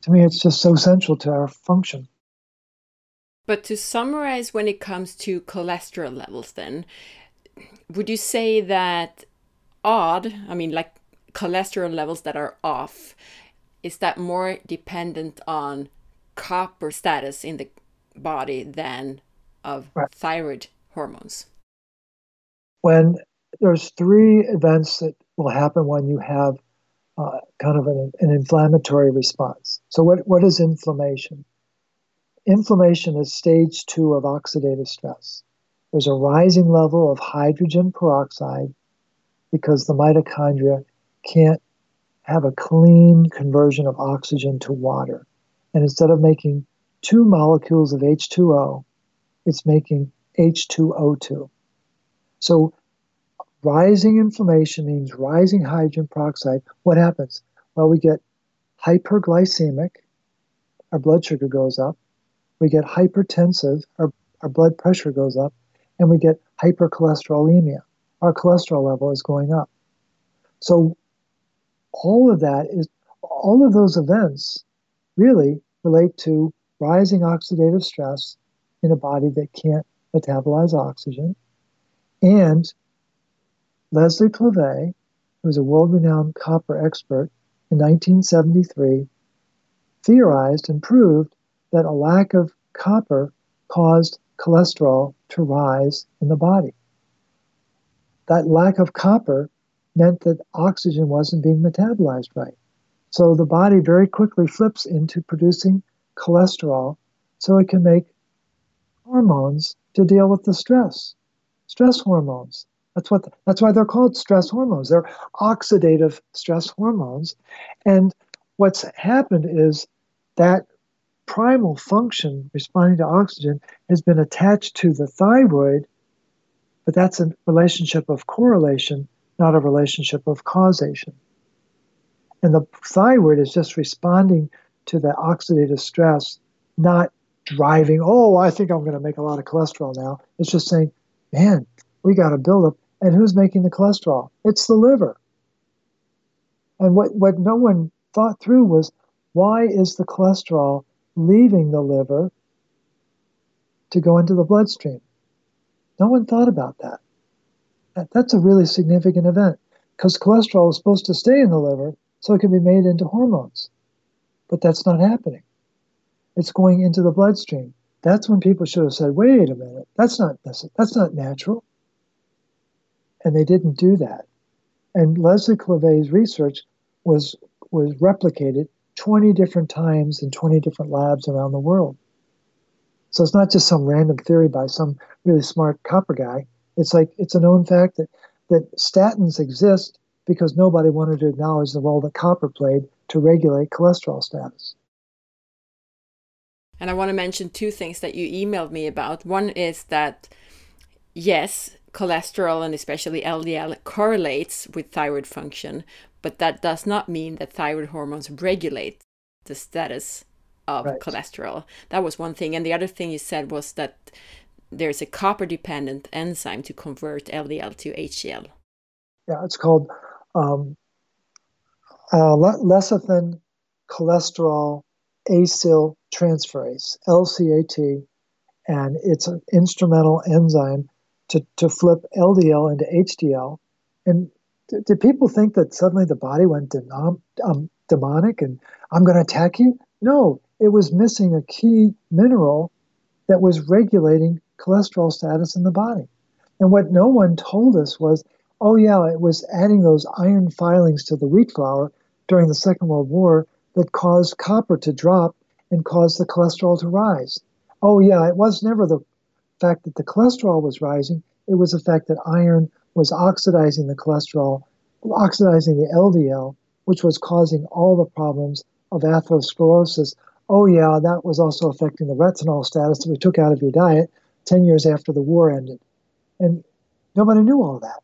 To me, it's just so central to our function. But to summarize, when it comes to cholesterol levels, then, would you say that odd, I mean, like cholesterol levels that are off, is that more dependent on copper status in the body than of right. thyroid hormones? When there's three events that will happen when you have uh, kind of an, an inflammatory response. So, what, what is inflammation? Inflammation is stage two of oxidative stress. There's a rising level of hydrogen peroxide because the mitochondria can't have a clean conversion of oxygen to water. And instead of making two molecules of H2O, it's making H2O2. So rising inflammation means rising hydrogen peroxide. What happens? Well, we get hyperglycemic, our blood sugar goes up we get hypertensive, our, our blood pressure goes up, and we get hypercholesterolemia. Our cholesterol level is going up. So all of that is all of those events really relate to rising oxidative stress in a body that can't metabolize oxygen. And Leslie Klevay, who was a world renowned copper expert in 1973, theorized and proved that a lack of copper caused cholesterol to rise in the body. That lack of copper meant that oxygen wasn't being metabolized right. So the body very quickly flips into producing cholesterol so it can make hormones to deal with the stress. Stress hormones. That's what that's why they're called stress hormones. They're oxidative stress hormones. And what's happened is that primal function responding to oxygen has been attached to the thyroid, but that's a relationship of correlation, not a relationship of causation. And the thyroid is just responding to the oxidative stress, not driving, oh, I think I'm going to make a lot of cholesterol now. It's just saying, man, we got to build up. And who's making the cholesterol? It's the liver. And what, what no one thought through was why is the cholesterol leaving the liver to go into the bloodstream? No one thought about that. that that's a really significant event because cholesterol is supposed to stay in the liver so it can be made into hormones. But that's not happening. It's going into the bloodstream. That's when people should have said, wait a minute, that's not that's not natural. And they didn't do that. And Leslie Klevay's research was was replicated 20 different times in 20 different labs around the world. So it's not just some random theory by some really smart copper guy. It's like it's a known fact that, that statins exist because nobody wanted to acknowledge the role that copper played to regulate cholesterol status. And I want to mention two things that you emailed me about. One is that, yes, cholesterol and especially LDL correlates with thyroid function, but that does not mean that thyroid hormones regulate the status of right. cholesterol. That was one thing. And the other thing you said was that there's a copper dependent enzyme to convert LDL to HDL. Yeah, it's called um, uh, lecithin cholesterol acyl transferase, LCAT, and it's an instrumental enzyme to, to flip LDL into HDL. And did people think that suddenly the body went denom, um, demonic and I'm going to attack you? No, it was missing a key mineral that was regulating cholesterol status in the body. And what no one told us was, oh, yeah, it was adding those iron filings to the wheat flour during the Second World War that caused copper to drop and caused the cholesterol to rise. Oh, yeah, it was never the fact that the cholesterol was rising, it was the fact that iron was oxidizing the cholesterol, oxidizing the LDL, which was causing all the problems of atherosclerosis. Oh, yeah, that was also affecting the retinol status that we took out of your diet 10 years after the war ended. And nobody knew all that.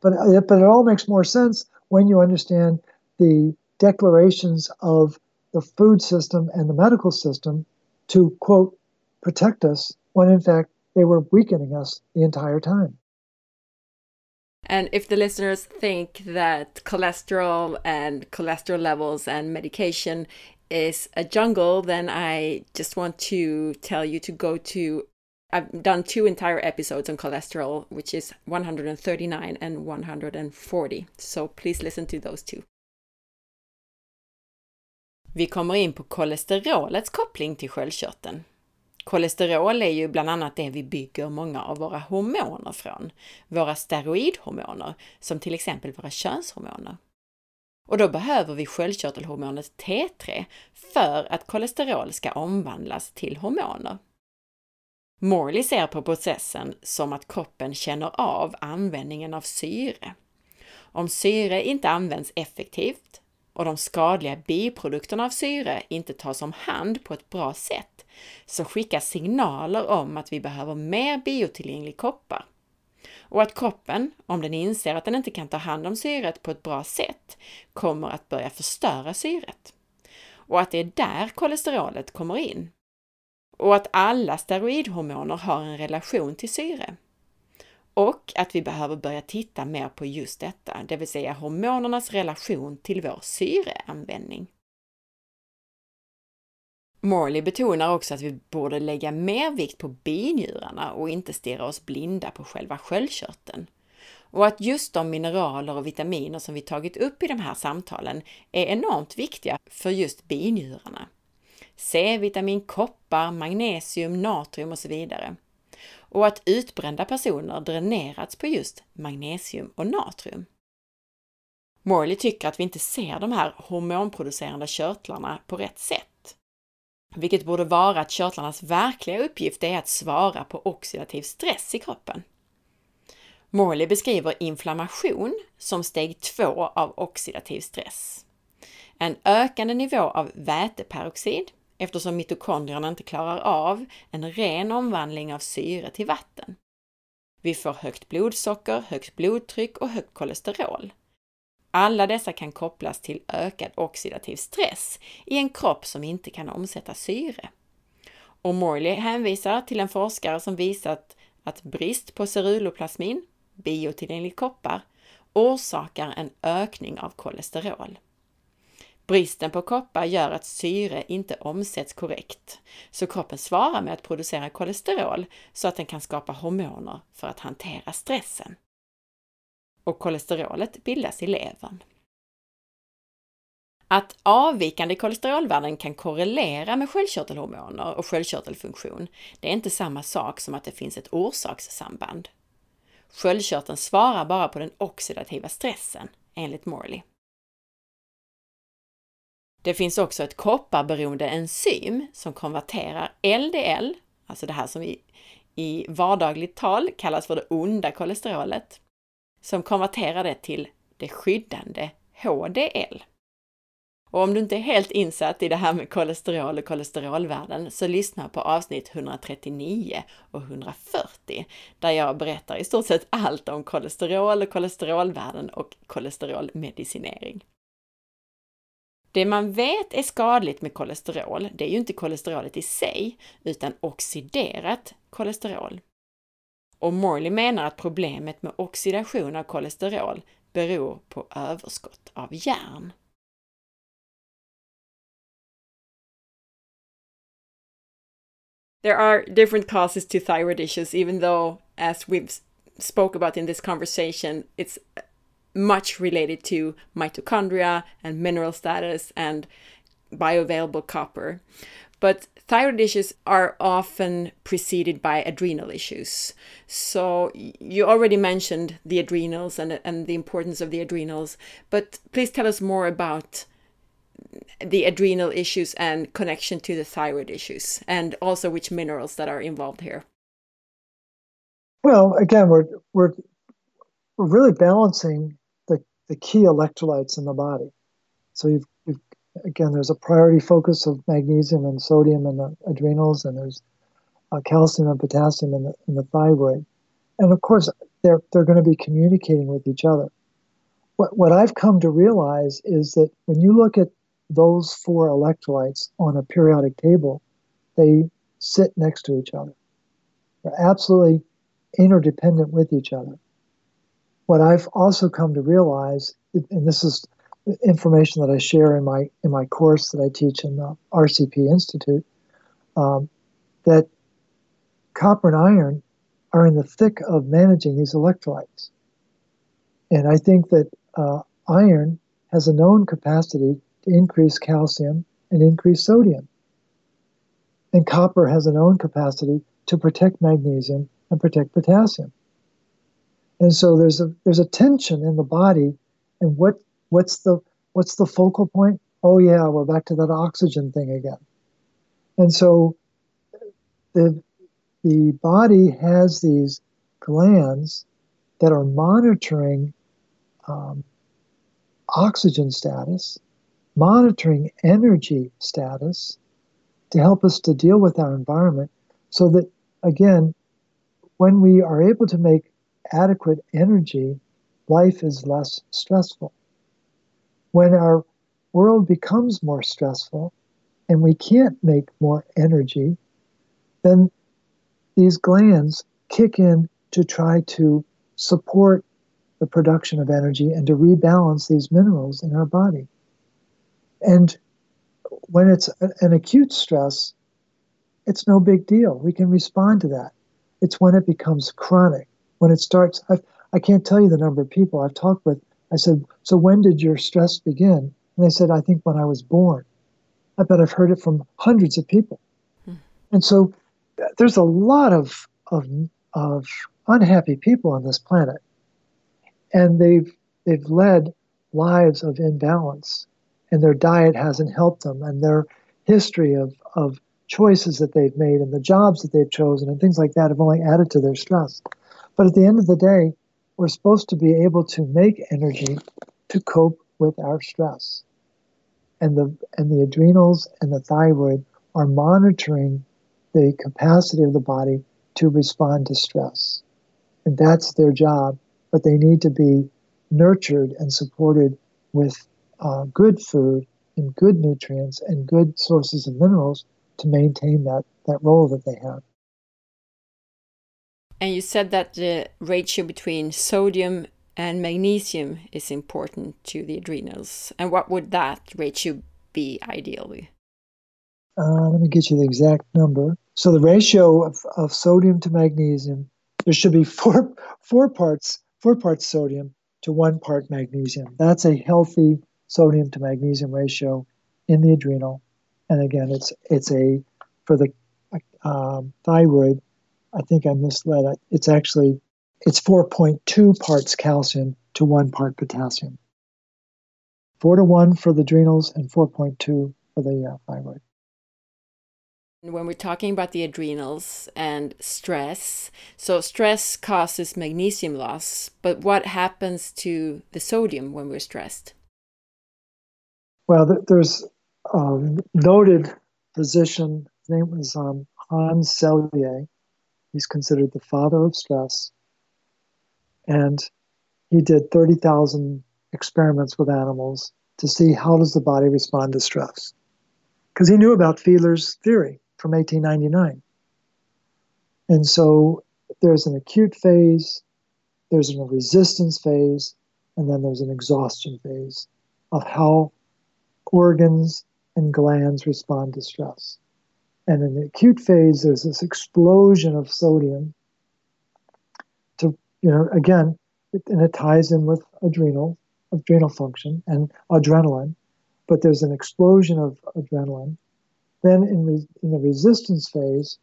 But, uh, but it all makes more sense when you understand the declarations of the food system and the medical system to, quote, protect us when in fact they were weakening us the entire time. And if the listeners think that cholesterol and cholesterol levels and medication is a jungle, then I just want to tell you to go to. I've done two entire episodes on cholesterol, which is 139 and 140. So please listen to those two. Vi kommer in på kolesterolets koppling till sköldkörteln. Kolesterol är ju bland annat det vi bygger många av våra hormoner från. Våra steroidhormoner, som till exempel våra könshormoner. Och då behöver vi sköldkörtelhormonet T3 för att kolesterol ska omvandlas till hormoner. Morley ser på processen som att kroppen känner av användningen av syre. Om syre inte används effektivt och de skadliga biprodukterna av syre inte tas om hand på ett bra sätt så skickas signaler om att vi behöver mer biotillgänglig koppar. Och att kroppen, om den inser att den inte kan ta hand om syret på ett bra sätt, kommer att börja förstöra syret. Och att det är där kolesterolet kommer in. Och att alla steroidhormoner har en relation till syre. Och att vi behöver börja titta mer på just detta, det vill säga hormonernas relation till vår syreanvändning. Morley betonar också att vi borde lägga mer vikt på binjurarna och inte stirra oss blinda på själva sköldkörteln. Och att just de mineraler och vitaminer som vi tagit upp i de här samtalen är enormt viktiga för just binjurarna. C-vitamin, koppar, magnesium, natrium och så vidare och att utbrända personer dränerats på just magnesium och natrium. Morley tycker att vi inte ser de här hormonproducerande körtlarna på rätt sätt. vilket borde vara att körtlarnas verkliga uppgift är att svara på oxidativ stress i kroppen. Morley beskriver inflammation som steg två av oxidativ stress. En ökande nivå av väteperoxid eftersom mitokondrierna inte klarar av en ren omvandling av syre till vatten. Vi får högt blodsocker, högt blodtryck och högt kolesterol. Alla dessa kan kopplas till ökad oxidativ stress i en kropp som inte kan omsätta syre. Och Morley hänvisar till en forskare som visat att brist på ceruloplasmin, biotillgänglig koppar, orsakar en ökning av kolesterol. Bristen på koppar gör att syre inte omsätts korrekt, så kroppen svarar med att producera kolesterol så att den kan skapa hormoner för att hantera stressen. Och kolesterolet bildas i levern. Att avvikande kolesterolvärden kan korrelera med sköldkörtelhormoner och sköldkörtelfunktion, det är inte samma sak som att det finns ett orsakssamband. Sköldkörteln svarar bara på den oxidativa stressen, enligt Morley. Det finns också ett kopparberoende enzym som konverterar LDL, alltså det här som i, i vardagligt tal kallas för det onda kolesterolet, som konverterar det till det skyddande HDL. Och om du inte är helt insatt i det här med kolesterol och kolesterolvärden så lyssna på avsnitt 139 och 140 där jag berättar i stort sett allt om kolesterol och kolesterolvärden och kolesterolmedicinering. Det man vet är skadligt med kolesterol, det är ju inte kolesterolet i sig, utan oxiderat kolesterol. Och Morley menar att problemet med oxidation av kolesterol beror på överskott av järn. There are different causes to thyroid issues, even though, as we've spoke about in this conversation, it's much related to mitochondria and mineral status and bioavailable copper. But thyroid issues are often preceded by adrenal issues. So you already mentioned the adrenals and, and the importance of the adrenals, but please tell us more about the adrenal issues and connection to the thyroid issues and also which minerals that are involved here. Well, again, we're we're we're really balancing the key electrolytes in the body. So you've, you've again, there's a priority focus of magnesium and sodium in the adrenals, and there's uh, calcium and potassium in the, in the thyroid. And of course, they're, they're going to be communicating with each other. What, what I've come to realize is that when you look at those four electrolytes on a periodic table, they sit next to each other. They're absolutely interdependent with each other what I've also come to realize, and this is information that I share in my in my course that I teach in the RCP Institute, um, that copper and iron are in the thick of managing these electrolytes, and I think that uh, iron has a known capacity to increase calcium and increase sodium, and copper has a known capacity to protect magnesium and protect potassium. And so there's a there's a tension in the body, and what what's the what's the focal point? Oh yeah, we're back to that oxygen thing again. And so the the body has these glands that are monitoring um, oxygen status, monitoring energy status to help us to deal with our environment so that, again, when we are able to make adequate energy, life is less stressful. When our world becomes more stressful and we can't make more energy, then these glands kick in to try to support the production of energy and to rebalance these minerals in our body. And when it's an acute stress, it's no big deal. We can respond to that. It's when it becomes chronic when it starts, I've, I can't tell you the number of people I've talked with. I said, So when did your stress begin? And they said, I think when I was born. I bet I've heard it from hundreds of people. Hmm. And so there's a lot of, of, of unhappy people on this planet. And they've, they've led lives of imbalance, and their diet hasn't helped them, and their history of, of choices that they've made and the jobs that they've chosen and things like that have only added to their stress. But at the end of the day, we're supposed to be able to make energy to cope with our stress. And the and the adrenals and the thyroid are monitoring the capacity of the body to respond to stress. And that's their job, but they need to be nurtured and supported with uh, good food and good nutrients and good sources of minerals to maintain that, that role that they have. And you said that the ratio between sodium and magnesium is important to the adrenals. And what would that ratio be ideally? Uh, let me get you the exact number. So the ratio of, of sodium to magnesium, there should be four four parts four parts sodium to one part magnesium. That's a healthy sodium to magnesium ratio in the adrenal. And again, it's it's a for the um, thyroid. I think I misled. It's actually it's 4.2 parts calcium to one part potassium. Four to one for the adrenals and 4.2 for the uh, thyroid. When we're talking about the adrenals and stress, so stress causes magnesium loss, but what happens to the sodium when we're stressed? Well, there's a noted physician, his name was um, Hans Selye. He's considered the father of stress. And he did 30,000 experiments with animals to see how does the body respond to stress. Because he knew about Fiedler's theory from 1899. And so there's an acute phase, there's a resistance phase, and then there's an exhaustion phase of how organs and glands respond to stress. And in the acute phase, there's this explosion of sodium to, you know, again, it, and it ties in with adrenal, adrenal function and adrenaline, but there's an explosion of adrenaline then in, re- in the resistance phase,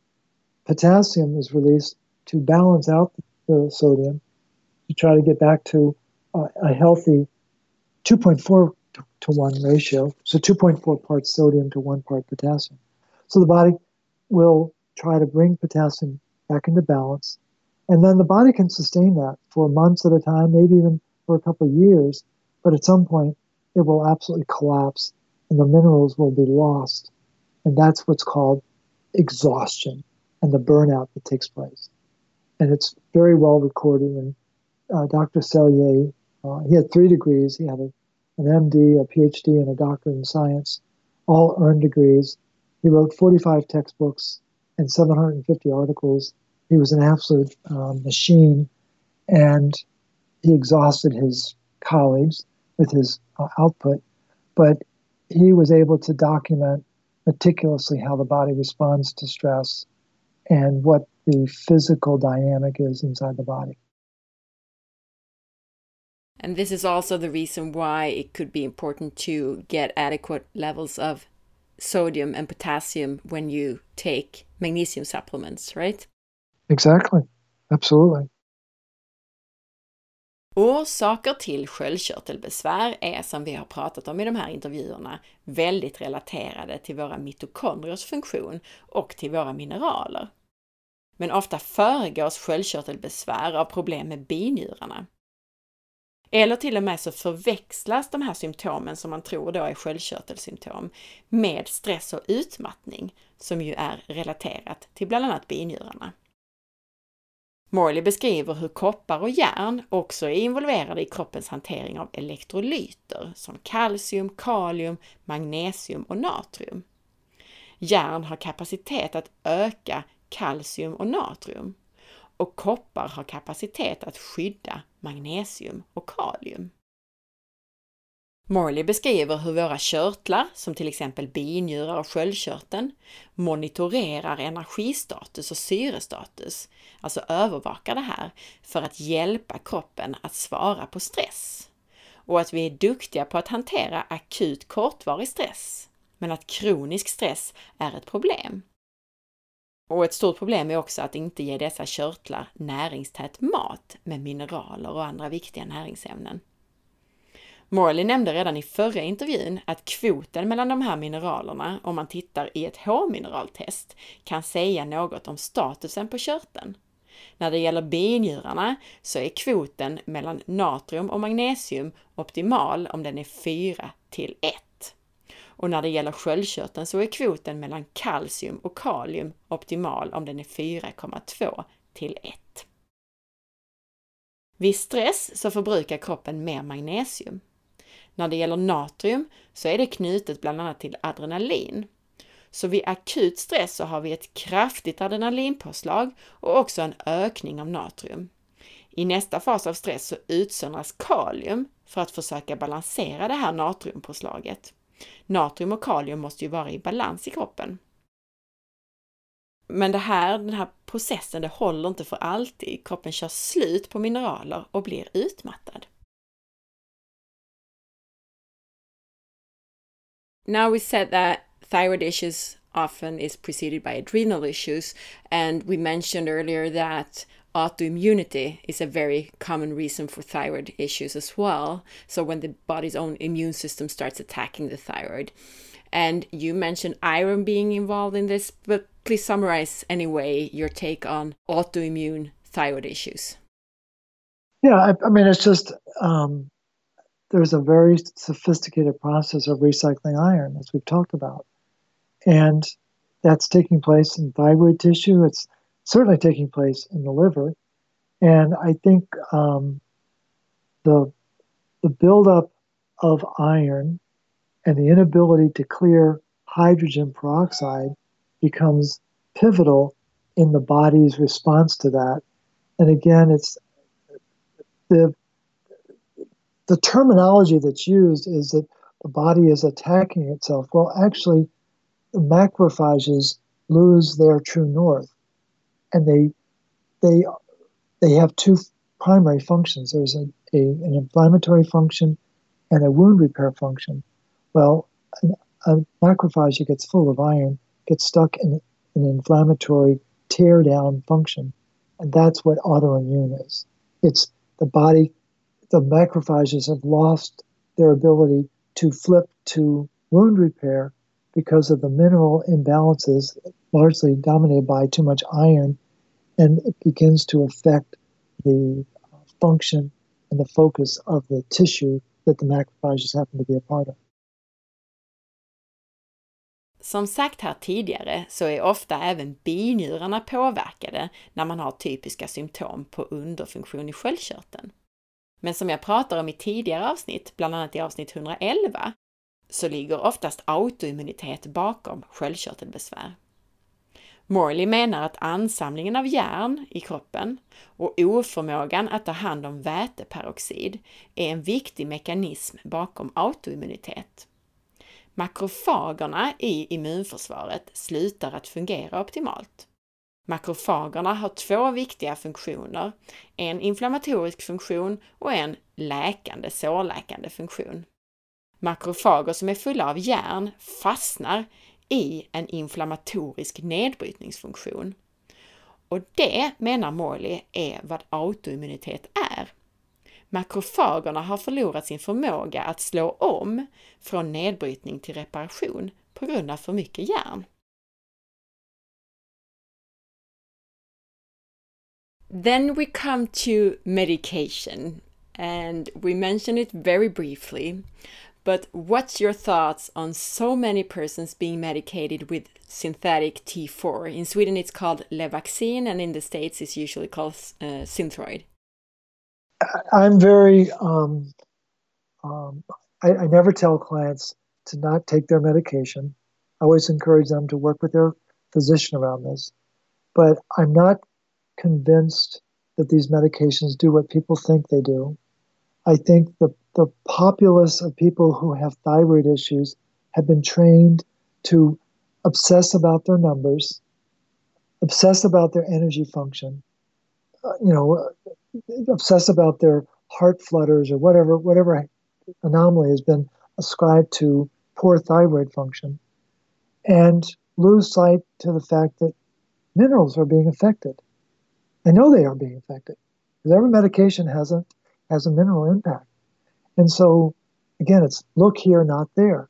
potassium is released to balance out the sodium to try to get back to a healthy 2.4 to 1 ratio. So 2.4 parts sodium to 1 part potassium. So the body will try to bring potassium back into balance. And then the body can sustain that for months at a time, maybe even for a couple of years. But at some point, it will absolutely collapse and the minerals will be lost and that's what's called exhaustion and the burnout that takes place. And it's very well recorded. And uh, Dr. Selye, uh, he had three degrees. He had a, an MD, a PhD, and a doctorate in science, all earned degrees. He wrote 45 textbooks and 750 articles. He was an absolute um, machine, and he exhausted his colleagues with his uh, output. But he was able to document meticulously how the body responds to stress and what the physical dynamic is inside the body. And this is also the reason why it could be important to get adequate levels of sodium and potassium when you take magnesium supplements, right? Exactly. Absolutely. Orsaker till sköldkörtelbesvär är som vi har pratat om i de här intervjuerna väldigt relaterade till våra mitokondriers funktion och till våra mineraler. Men ofta föregås sköldkörtelbesvär av problem med binjurarna. Eller till och med så förväxlas de här symptomen som man tror då är sköldkörtelsymptom med stress och utmattning som ju är relaterat till bland annat binjurarna. Morley beskriver hur koppar och järn också är involverade i kroppens hantering av elektrolyter som kalcium, kalium, magnesium och natrium. Järn har kapacitet att öka kalcium och natrium och koppar har kapacitet att skydda magnesium och kalium. Morley beskriver hur våra körtlar, som till exempel binjurar och sköldkörteln, monitorerar energistatus och syrestatus, alltså övervakar det här för att hjälpa kroppen att svara på stress. Och att vi är duktiga på att hantera akut kortvarig stress, men att kronisk stress är ett problem. Och ett stort problem är också att inte ge dessa körtlar näringstät mat med mineraler och andra viktiga näringsämnen. Morley nämnde redan i förra intervjun att kvoten mellan de här mineralerna, om man tittar i ett H-mineraltest, kan säga något om statusen på körteln. När det gäller binjurarna så är kvoten mellan natrium och magnesium optimal om den är 4 till 1. Och när det gäller sköldkörteln så är kvoten mellan kalcium och kalium optimal om den är 4,2 till 1. Vid stress så förbrukar kroppen mer magnesium. När det gäller natrium så är det knutet bland annat till adrenalin. Så vid akut stress så har vi ett kraftigt adrenalinpåslag och också en ökning av natrium. I nästa fas av stress så utsöndras kalium för att försöka balansera det här natriumpåslaget. Natrium och kalium måste ju vara i balans i kroppen. Men det här, den här processen, det håller inte för alltid. Kroppen kör slut på mineraler och blir utmattad. Now we said that thyroid issues often is preceded by adrenal issues, and we mentioned earlier that autoimmunity is a very common reason for thyroid issues as well. So when the body's own immune system starts attacking the thyroid. And you mentioned iron being involved in this, but please summarize anyway your take on autoimmune thyroid issues. Yeah, I, I mean, it's just um, there's a very sophisticated process of recycling iron, as we've talked about. And that's taking place in thyroid tissue. It's certainly taking place in the liver. And I think um, the, the buildup of iron and the inability to clear hydrogen peroxide becomes pivotal in the body's response to that. And again, it's the the terminology that's used is that the body is attacking itself. Well, actually, macrophages lose their true north, and they they they have two primary functions. There's a, a an inflammatory function and a wound repair function. Well, a macrophage gets full of iron gets stuck in an inflammatory tear down function, and that's what autoimmune is. It's the body the macrophages have lost their ability to flip to wound repair because of the mineral imbalances, largely dominated by too much iron, and it begins to affect the uh, function and the focus of the tissue that the macrophages happen to be a part of. Som sagt här tidigare så är ofta även binjurarna påverkade när man har typiska symptom på underfunktion i sköldkörteln. Men som jag pratar om i tidigare avsnitt, bland annat i avsnitt 111, så ligger oftast autoimmunitet bakom sköldkörtelbesvär. Morley menar att ansamlingen av järn i kroppen och oförmågan att ta hand om väteperoxid är en viktig mekanism bakom autoimmunitet. Makrofagerna i immunförsvaret slutar att fungera optimalt. Makrofagerna har två viktiga funktioner, en inflammatorisk funktion och en läkande, sårläkande funktion. Makrofager som är fulla av järn fastnar i en inflammatorisk nedbrytningsfunktion. Och det, menar Morley, är vad autoimmunitet är. Makrofagerna har förlorat sin förmåga att slå om från nedbrytning till reparation på grund av för mycket järn. Then we come to medication, and we mentioned it very briefly. But what's your thoughts on so many persons being medicated with synthetic T4? In Sweden, it's called Levaxin, and in the States, it's usually called uh, Synthroid. I'm very, um, um, I, I never tell clients to not take their medication. I always encourage them to work with their physician around this. But I'm not convinced that these medications do what people think they do. I think the, the populace of people who have thyroid issues have been trained to obsess about their numbers, obsess about their energy function, uh, you know, obsess about their heart flutters or whatever whatever anomaly has been ascribed to poor thyroid function, and lose sight to the fact that minerals are being affected. I know they are being affected because every medication has a has a mineral impact, and so again, it's look here, not there.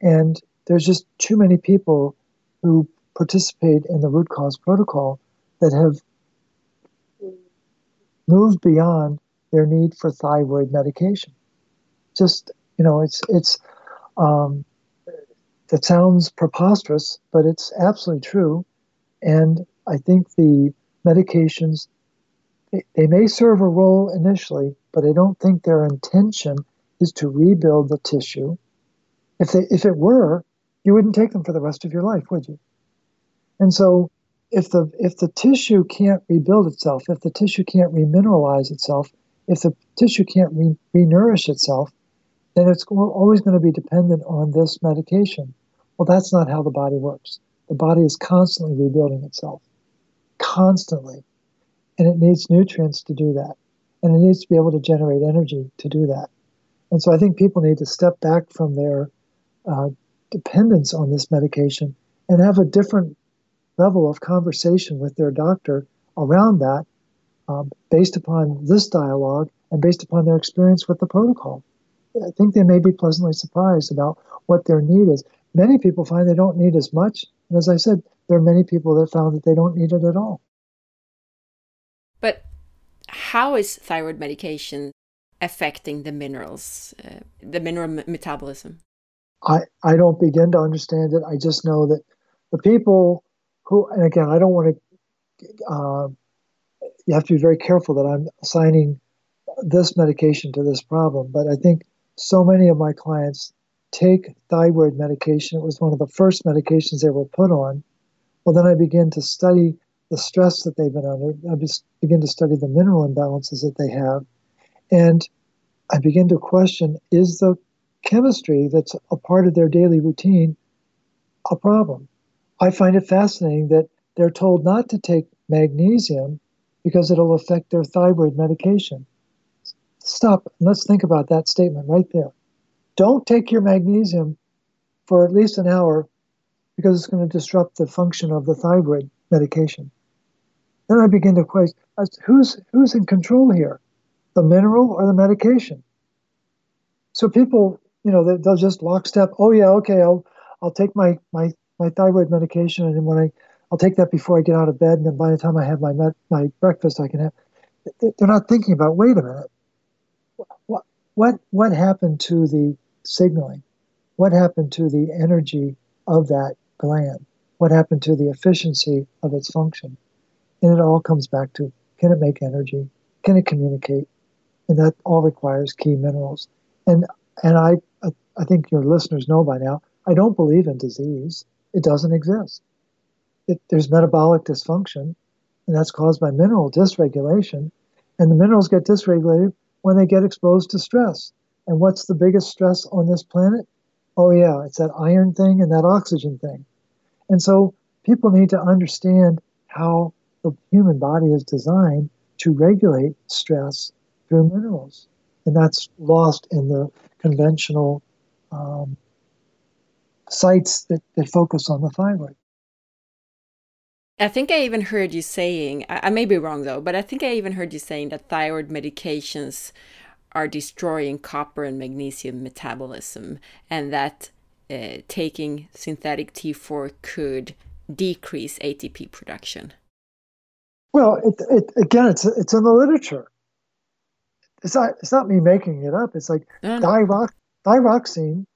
And there's just too many people who participate in the root cause protocol that have moved beyond their need for thyroid medication. Just you know, it's it's um, it sounds preposterous, but it's absolutely true. And I think the medications they may serve a role initially, but I don't think their intention is to rebuild the tissue. If they if it were, you wouldn't take them for the rest of your life, would you? And so if the if the tissue can't rebuild itself, if the tissue can't remineralize itself, if the tissue can't re, renourish itself, then it's always going to be dependent on this medication. Well, that's not how the body works. The body is constantly rebuilding itself, constantly, and it needs nutrients to do that, and it needs to be able to generate energy to do that. And so I think people need to step back from their uh, dependence on this medication and have a different level of conversation with their doctor around that um, based upon this dialogue and based upon their experience with the protocol. I think they may be pleasantly surprised about what their need is. Many people find they don't need as much. And as I said, there are many people that found that they don't need it at all. But how is thyroid medication affecting the minerals, uh, the mineral metabolism? I, I don't begin to understand it. I just know that the people who, and again, I don't want to, uh, you have to be very careful that I'm assigning this medication to this problem, but I think so many of my clients take thyroid medication. It was one of the first medications they were put on. Well, then I begin to study the stress that they've been under. I begin to study the mineral imbalances that they have. And I begin to question is the chemistry that's a part of their daily routine a problem? I find it fascinating that they're told not to take magnesium because it'll affect their thyroid medication. Stop. Let's think about that statement right there. Don't take your magnesium for at least an hour because it's going to disrupt the function of the thyroid medication. Then I begin to question who's who's in control here, the mineral or the medication? So people, you know, they'll just lockstep. Oh yeah, okay, I'll I'll take my my my thyroid medication, and when I I'll take that before I get out of bed, and then by the time I have my my breakfast, I can have. They're not thinking about. Wait a minute. What what what happened to the signaling? What happened to the energy of that gland? What happened to the efficiency of its function? And it all comes back to can it make energy? Can it communicate? And that all requires key minerals. And and I I think your listeners know by now, I don't believe in disease. It doesn't exist. It, there's metabolic dysfunction, and that's caused by mineral dysregulation. And the minerals get dysregulated when they get exposed to stress. And what's the biggest stress on this planet? Oh, yeah, it's that iron thing and that oxygen thing. And so people need to understand how the human body is designed to regulate stress through minerals. And that's lost in the conventional um, sites that, that focus on the thyroid. I think I even heard you saying, I, may be wrong though, but I think I even heard you saying that thyroid medications are destroying copper and magnesium metabolism and that uh, taking synthetic T4 could decrease ATP production. Well, it, it, again, it's it's in the literature. It's not it's not me making it up. It's like no, thyroxine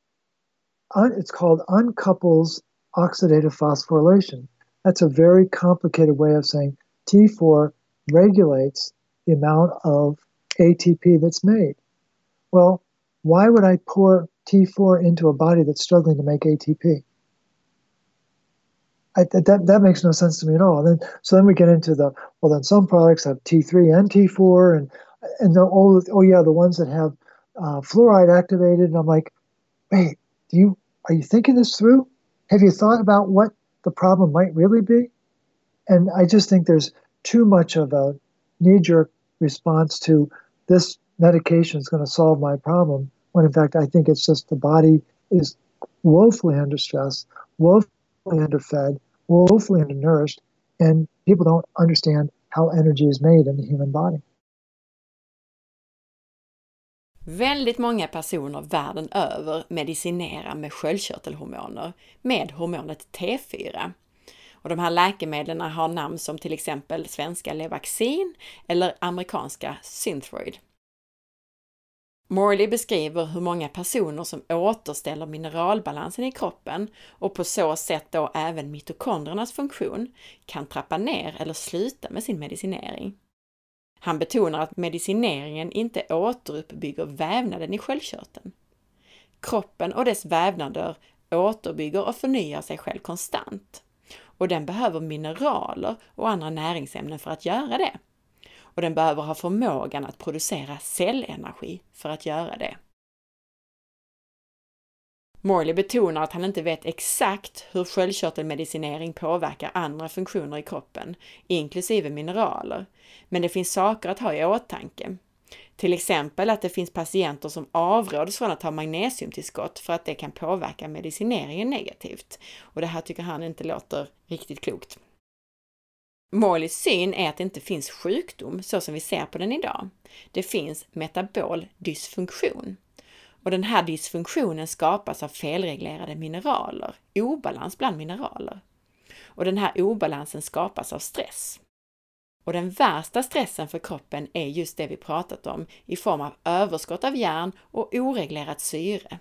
un, it's called uncouples oxidative phosphorylation. That's a very complicated way of saying T4 regulates the amount of ATP that's made. Well, why would I pour T4 into a body that's struggling to make ATP? I, that, that makes no sense to me at all. And then, so then we get into the well. Then some products have T3 and T4, and and the, oh, oh yeah, the ones that have uh, fluoride activated. And I'm like, wait, do you are you thinking this through? Have you thought about what the problem might really be? And I just think there's too much of a knee jerk response to this medication is going to solve my problem, when in fact I think it's just the body is woefully under stress, woefully underfed, woefully undernourished, and people don't understand how energy is made in the human body. Väldigt många personer världen över medicinerar med sköldkörtelhormoner med hormonet T4. Och de här läkemedlen har namn som till exempel svenska Levaxin eller amerikanska Synthroid. Morley beskriver hur många personer som återställer mineralbalansen i kroppen och på så sätt då även mitokondriernas funktion kan trappa ner eller sluta med sin medicinering. Han betonar att medicineringen inte återuppbygger vävnaden i sköldkörteln. Kroppen och dess vävnader återbygger och förnyar sig själv konstant. Och den behöver mineraler och andra näringsämnen för att göra det. Och den behöver ha förmågan att producera cellenergi för att göra det. Morley betonar att han inte vet exakt hur sköldkörtelmedicinering påverkar andra funktioner i kroppen, inklusive mineraler, men det finns saker att ha i åtanke. Till exempel att det finns patienter som avråds från att ta magnesiumtillskott för att det kan påverka medicineringen negativt. Och det här tycker han inte låter riktigt klokt. Morleys syn är att det inte finns sjukdom så som vi ser på den idag. Det finns metabol dysfunktion. Och den här dysfunktionen skapas av felreglerade mineraler, obalans bland mineraler. Och den här obalansen skapas av stress. Och den värsta stressen för kroppen är just det vi pratat om i form av överskott av järn och oreglerat syre.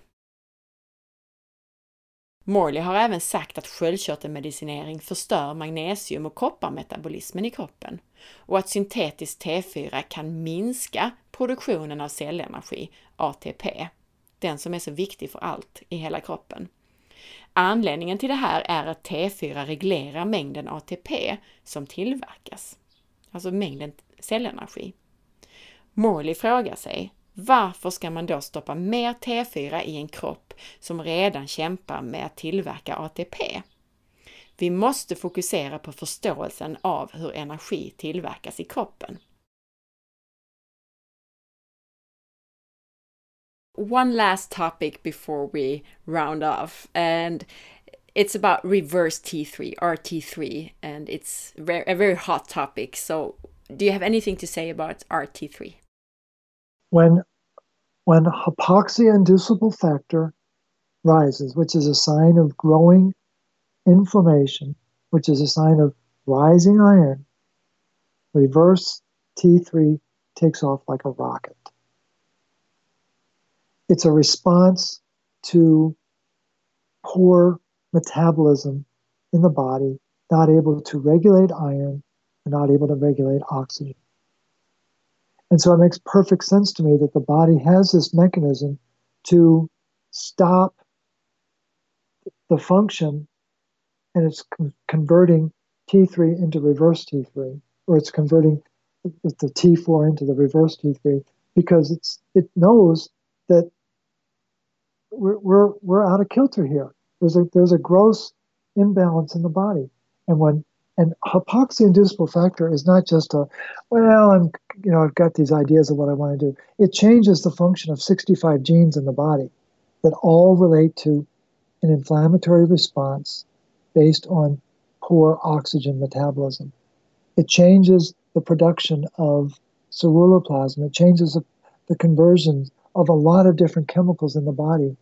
Morley har även sagt att sköldkörtelmedicinering förstör magnesium och kopparmetabolismen i kroppen och att syntetiskt T4 kan minska produktionen av cellenergi, ATP, den som är så viktig för allt i hela kroppen. Anledningen till det här är att T4 reglerar mängden ATP som tillverkas, alltså mängden cellenergi. Morley frågar sig, varför ska man då stoppa mer T4 i en kropp som redan kämpar med att tillverka ATP? Vi måste fokusera på förståelsen av hur energi tillverkas i kroppen. one last topic before we round off, and it's about reverse T3, RT3, and it's a very hot topic. So, do you have anything to say about RT3? When when hypoxia inducible factor rises, which is a sign of growing inflammation, which is a sign of rising iron, reverse T3 takes off like a rocket. It's a response to poor metabolism in the body, not able to regulate iron and not able to regulate oxygen. And so it makes perfect sense to me that the body has this mechanism to stop the function and it's con- converting T3 into reverse T3, or it's converting the, the T4 into the reverse T3 because it's it knows that we're, we're, we're out of kilter here. There's a, there's a gross imbalance in the body. And when and hypoxia inducible factor is not just a, well, I'm, you know, I've got these ideas of what I want to do. It changes the function of 65 genes in the body that all relate to an inflammatory response based on poor oxygen metabolism. It changes the production of ceruloplasmin. It changes the, the conversion of a lot of different chemicals in the body.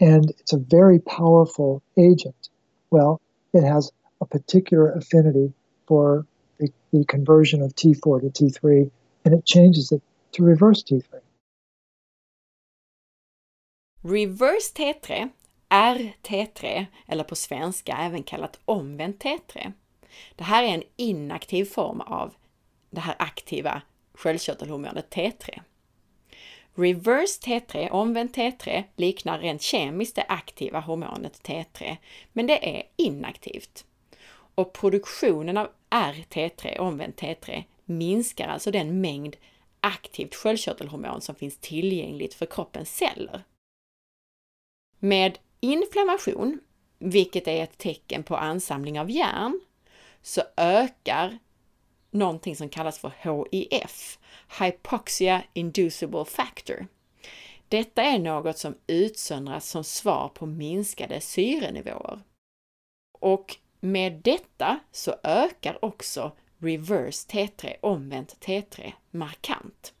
And it's a very powerful agent. Well, it has a particular affinity for the, the conversion of T4 to T3, and it changes it to reverse T3. Reverse T3 RT3, eller på svenska även kallat omvänt T3. Det här är en inaktiv form av det här aktiva sköldkörtelhormonet T3. Reverse T3, omvänt T3, liknar rent kemiskt det aktiva hormonet T3, men det är inaktivt. Och produktionen av RT3, omvänt T3, minskar alltså den mängd aktivt sköldkörtelhormon som finns tillgängligt för kroppens celler. Med inflammation, vilket är ett tecken på ansamling av järn, så ökar någonting som kallas för HIF, Hypoxia Inducible Factor. Detta är något som utsöndras som svar på minskade syrenivåer. Och med detta så ökar också reverse T3, omvänt T3, markant.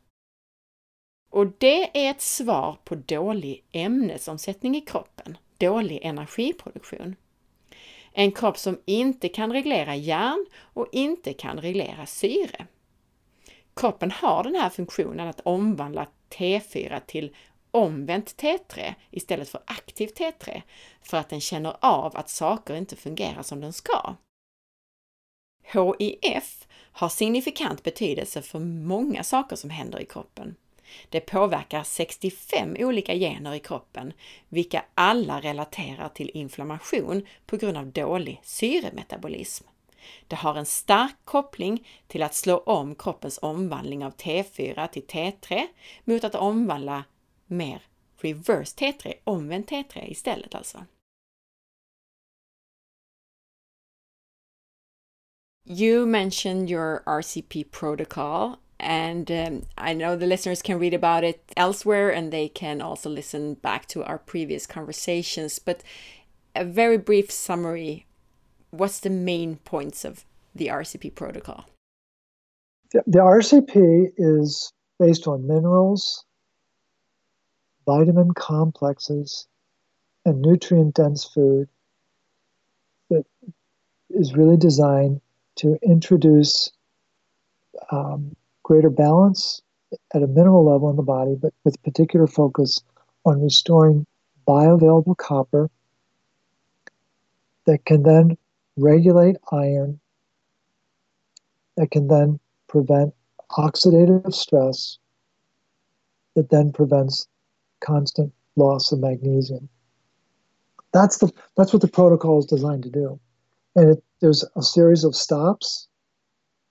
Och det är ett svar på dålig ämnesomsättning i kroppen, dålig energiproduktion. En kropp som inte kan reglera järn och inte kan reglera syre. Kroppen har den här funktionen att omvandla T4 till omvänt T3 istället för aktivt T3 för att den känner av att saker inte fungerar som den ska. HIF har signifikant betydelse för många saker som händer i kroppen. Det påverkar 65 olika gener i kroppen, vilka alla relaterar till inflammation på grund av dålig syremetabolism. Det har en stark koppling till att slå om kroppens omvandling av T4 till T3 mot att omvandla mer reverse T3, omvänt T3 istället alltså. You mentioned your RCP protocol and um, I know the listeners can read about it elsewhere and they can also listen back to our previous conversations. But a very brief summary what's the main points of the RCP protocol? The, the RCP is based on minerals, vitamin complexes, and nutrient dense food that is really designed to introduce um, greater balance at a minimal level in the body, but with particular focus on restoring bioavailable copper that can then regulate iron, that can then prevent oxidative stress, that then prevents constant loss of magnesium. That's the that's what the protocol is designed to do, and it, there's a series of stops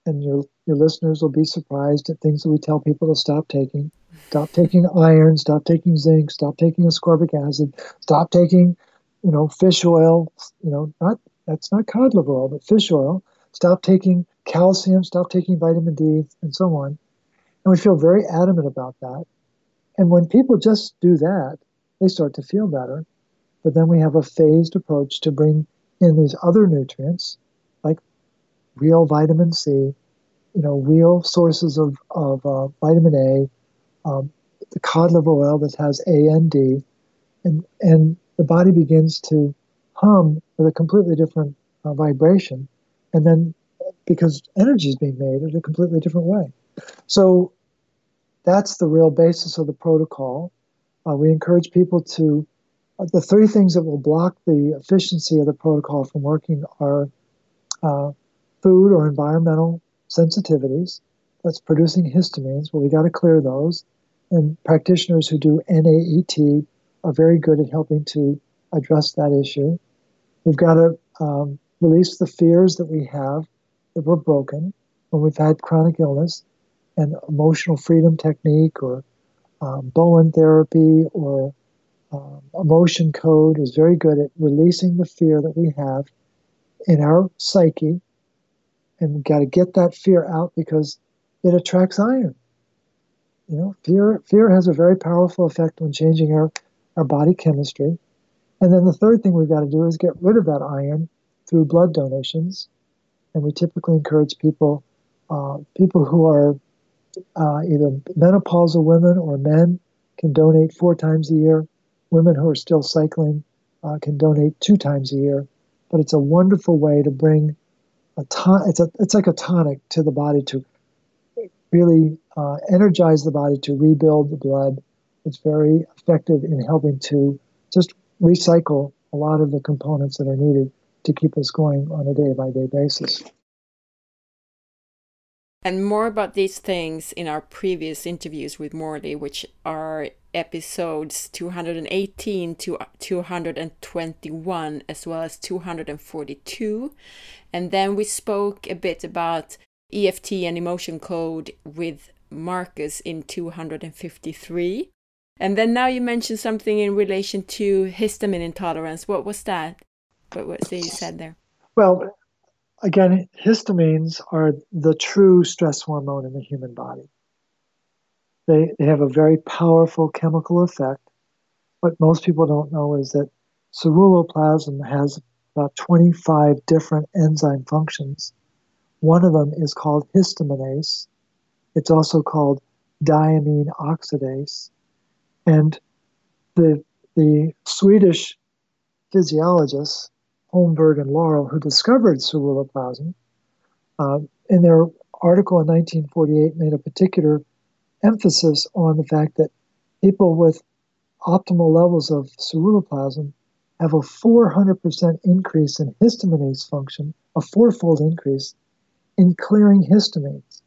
and your your listeners will be surprised at things that we tell people to stop taking. Stop taking iron, stop taking zinc, stop taking ascorbic acid, stop taking, you know, fish oil, you know, not that's not cod liver oil, but fish oil. Stop taking calcium, stop taking vitamin D, and so on. And we feel very adamant about that. And when people just do that, they start to feel better. But then we have a phased approach to bring in these other nutrients like real vitamin C, you know, real sources of, of uh, vitamin A, um, the cod liver oil that has A and D, and, and the body begins to hum with a completely different uh, vibration. And then because energy is being made in a completely different way. So that's the real basis of the protocol. Uh, we encourage people to, uh, the three things that will block the efficiency of the protocol from working are uh, food or environmental sensitivities that's producing histamines. Well, we got to clear those. And practitioners who do NAET are very good at helping to address that issue. We've got to um, release the fears that we have that we're broken when we've had chronic illness and emotional freedom technique or um, Bowen therapy or um, emotion code is very good at releasing the fear that we have in our psyche and we've got to get that fear out because it attracts iron. You know, fear fear has a very powerful effect on changing our, our body chemistry. And then the third thing we've got to do is get rid of that iron through blood donations. And we typically encourage people, uh, people who are uh, either menopausal women or men can donate four times a year. Women who are still cycling uh, can donate two times a year. But it's a wonderful way to bring a ton, it's a it's like a tonic to the body to really uh, energize the body to rebuild the blood. It's very effective in helping to just recycle a lot of the components that are needed to keep us going on a day by day basis. And more about these things in our previous interviews with Morley, which are episodes 218 to 221, as well as 242. And then we spoke a bit about EFT and emotion code with Marcus in 253. And then now you mentioned something in relation to histamine intolerance. What was that? What was it you said there? Well, again, histamines are the true stress hormone in the human body. They, they have a very powerful chemical effect. What most people don't know is that ceruloplasmin has about 25 different enzyme functions. One of them is called histaminase. It's also called diamine oxidase. And the, the Swedish physiologists, Holmberg and Laurell, who discovered ceruloplasmin, uh, in their article in 1948 made a particular emphasis on the fact that people with optimal levels of ceruloplasmin have a 400% increase in histaminase function, a fourfold increase in clearing histamines.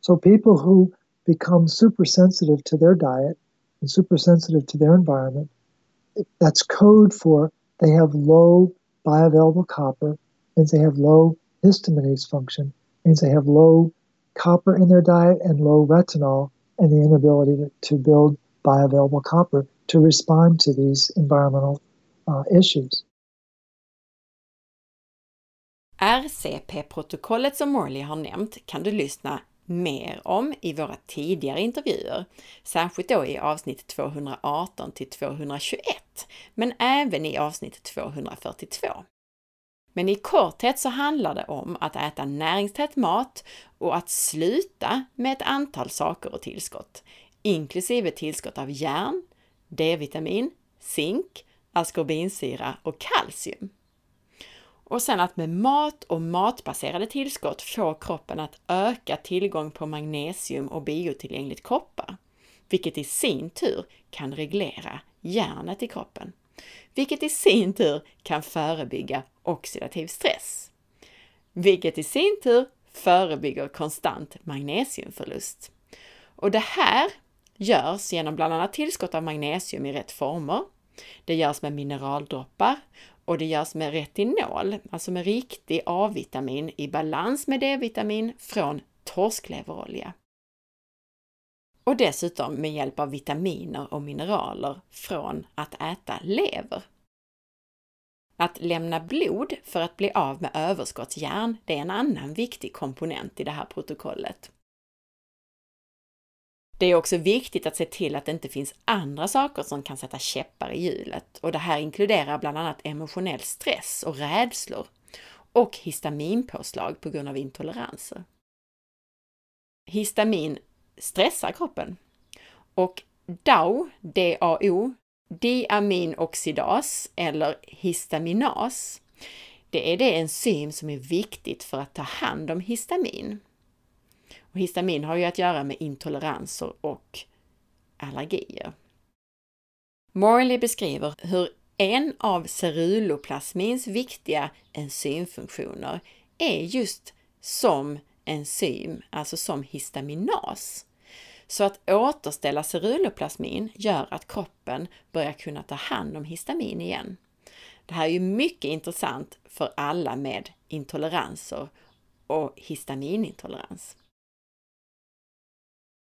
So people who become super sensitive to their diet and super sensitive to their environment, that's code for they have low bioavailable copper, means they have low histaminase function, means they have low copper in their diet and low retinol and the inability to, to build bioavailable copper to respond to these environmental uh, issues. RCP-protokollet som Morley har nämnt kan du lyssna mer om i våra tidigare intervjuer, särskilt då i avsnitt 218 till 221, men även i avsnitt 242. Men i korthet så handlar det om att äta näringstät mat och att sluta med ett antal saker och tillskott, inklusive tillskott av järn, D-vitamin, zink, askorbinsyra och kalcium. Och sen att med mat och matbaserade tillskott få kroppen att öka tillgång på magnesium och biotillgängligt koppar, vilket i sin tur kan reglera järnet i kroppen, vilket i sin tur kan förebygga oxidativ stress, vilket i sin tur förebygger konstant magnesiumförlust. Och det här görs genom bland annat tillskott av magnesium i rätt former. Det görs med mineraldroppar och det görs med retinol, alltså med riktig A-vitamin i balans med D-vitamin från torskleverolja. Och dessutom med hjälp av vitaminer och mineraler från att äta lever. Att lämna blod för att bli av med överskottsjärn, det är en annan viktig komponent i det här protokollet. Det är också viktigt att se till att det inte finns andra saker som kan sätta käppar i hjulet och det här inkluderar bland annat emotionell stress och rädslor och histaminpåslag på grund av intoleranser. Histamin stressar kroppen och DAO, DAO, diaminoxidas eller histaminas, det är det enzym som är viktigt för att ta hand om histamin. Och histamin har ju att göra med intoleranser och allergier. Morley beskriver hur en av ceruloplasmins viktiga enzymfunktioner är just som enzym, alltså som histaminas. Så att återställa ceruloplasmin gör att kroppen börjar kunna ta hand om histamin igen. Det här är ju mycket intressant för alla med intoleranser och histaminintolerans.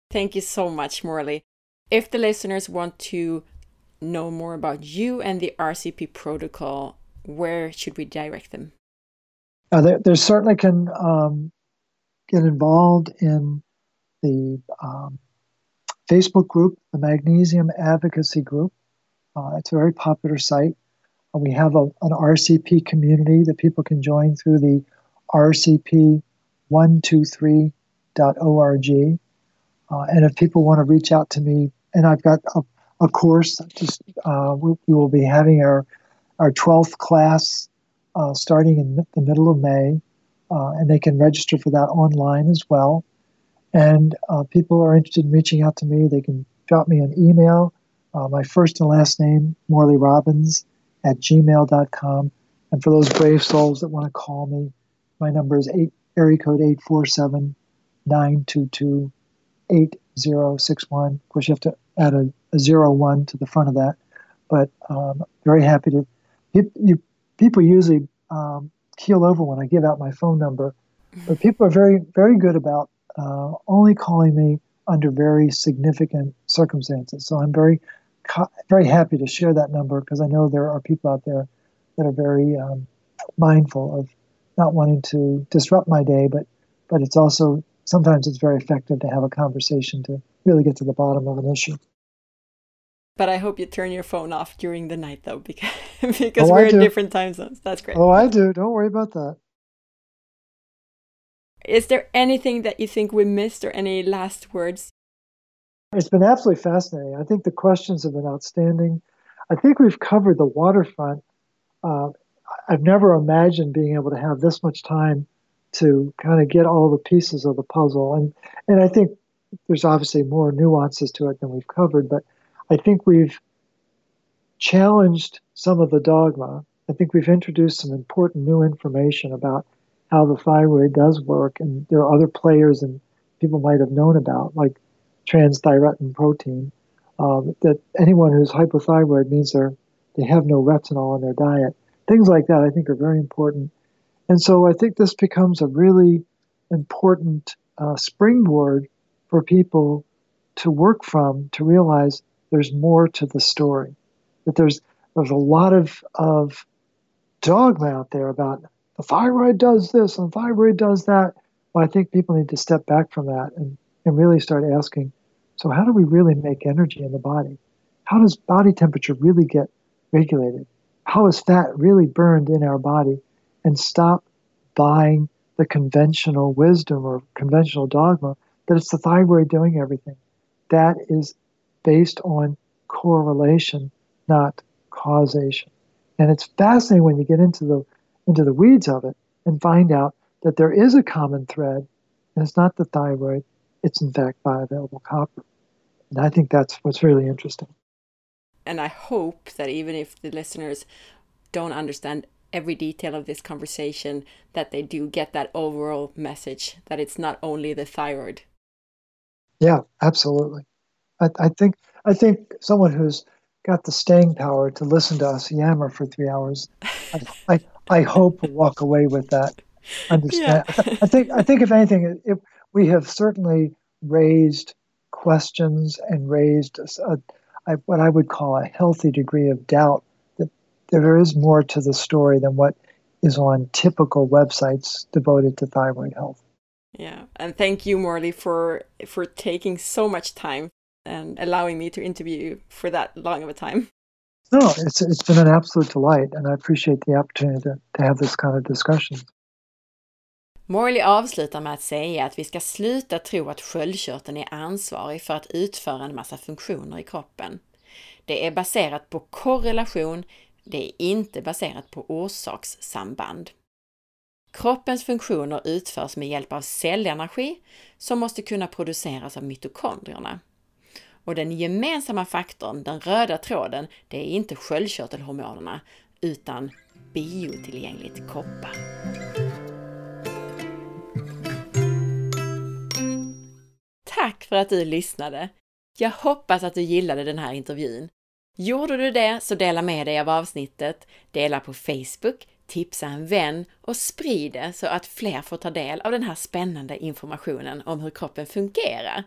Thank you so much, Morley. If the listeners want to know more about you and the RCP protocol, where should we direct them? Uh, they, they certainly can um, get involved in the um, Facebook group, the Magnesium Advocacy Group. Uh, it's a very popular site. Uh, we have a, an RCP community that people can join through the rcp123.org. Uh, and if people want to reach out to me, and I've got a, a course, just uh, we, we, will be having our our 12th class uh, starting in the middle of May, uh, and they can register for that online as well. And uh, people are interested in reaching out to me. They can drop me an email, uh, my first and last name, Morley Robbins at gmail.com. And for those brave souls that want to call me, my number is eight, area code 847 922 8061. Of course, you have to add a, a zero one to the front of that. But um, very happy to. You, you, people usually um, keel over when I give out my phone number, but people are very, very good about uh, only calling me under very significant circumstances. So I'm very, very happy to share that number because I know there are people out there that are very um, mindful of not wanting to disrupt my day, but but it's also sometimes it's very effective to have a conversation to really get to the bottom of an issue. But I hope you turn your phone off during the night though, because because oh, we're in different time zones. That's great. Oh, I do. Don't worry about that. Is there anything that you think we missed or any last words It's been absolutely fascinating. I think the questions have been outstanding. I think we've covered the waterfront. Uh, I've never imagined being able to have this much time to kind of get all the pieces of the puzzle. And and I think there's obviously more nuances to it than we've covered, but I think we've challenged some of the dogma. I think we've introduced some important new information about how the thyroid does work, and there are other players and people might have known about, like transthyretin protein. Um, that anyone who's hypothyroid means they're they have no retinol in their diet. Things like that, I think, are very important. And so I think this becomes a really important uh, springboard for people to work from to realize there's more to the story. That there's there's a lot of of dogma out there about the thyroid does this and the thyroid does that. Well, I think people need to step back from that and, and really start asking, so how do we really make energy in the body? How does body temperature really get regulated? How is fat really burned in our body? And stop buying the conventional wisdom or conventional dogma that it's the thyroid doing everything. That is based on correlation, not causation. And it's fascinating when you get into the into the weeds of it and find out that there is a common thread, and it's not the thyroid, it's in fact bioavailable copper. And I think that's what's really interesting. And I hope that even if the listeners don't understand every detail of this conversation, that they do get that overall message that it's not only the thyroid. Yeah, absolutely. I, I think I think someone who's got the staying power to listen to us yammer for three hours, I, I, I hope will walk away with that understand. Yeah. I think I think if anything, it, we have certainly raised questions and raised a, a, what I would call a healthy degree of doubt there is more to the story than what is on typical websites devoted to thyroid health. Yeah, and thank you, Morley, for for taking so much time and allowing me to interview you for that long of a time. No, it's it's been an absolute delight, and I appreciate the opportunity to, to have this kind of discussion. Morley avslutar med att säga att vi ska sluta tro att sköldkörteln är ansvarig för att utföra en massa funktioner i kroppen. Det är baserat på korrelation, det är inte baserat på orsakssamband. Kroppens funktioner utförs med hjälp av cellenergi som måste kunna produceras av mitokondrierna. Och den gemensamma faktorn, den röda tråden, det är inte sköldkörtelhormonerna utan biotillgängligt koppar. Tack för att du lyssnade! Jag hoppas att du gillade den här intervjun. Gjorde du det så dela med dig av avsnittet, dela på Facebook, tipsa en vän och sprid det så att fler får ta del av den här spännande informationen om hur kroppen fungerar.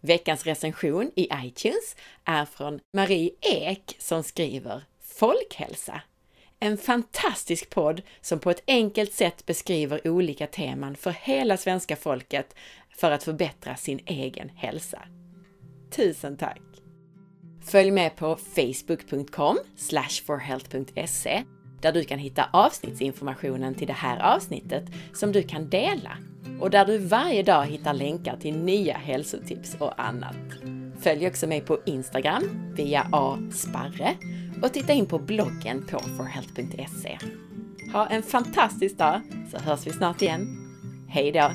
Veckans recension i iTunes är från Marie Ek som skriver Folkhälsa. En fantastisk podd som på ett enkelt sätt beskriver olika teman för hela svenska folket för att förbättra sin egen hälsa. Tusen tack! Följ med på facebook.com forhealth.se där du kan hitta avsnittsinformationen till det här avsnittet som du kan dela och där du varje dag hittar länkar till nya hälsotips och annat. Följ också mig på Instagram via asparre och titta in på bloggen på forhealth.se. Ha en fantastisk dag så hörs vi snart igen. Hej då!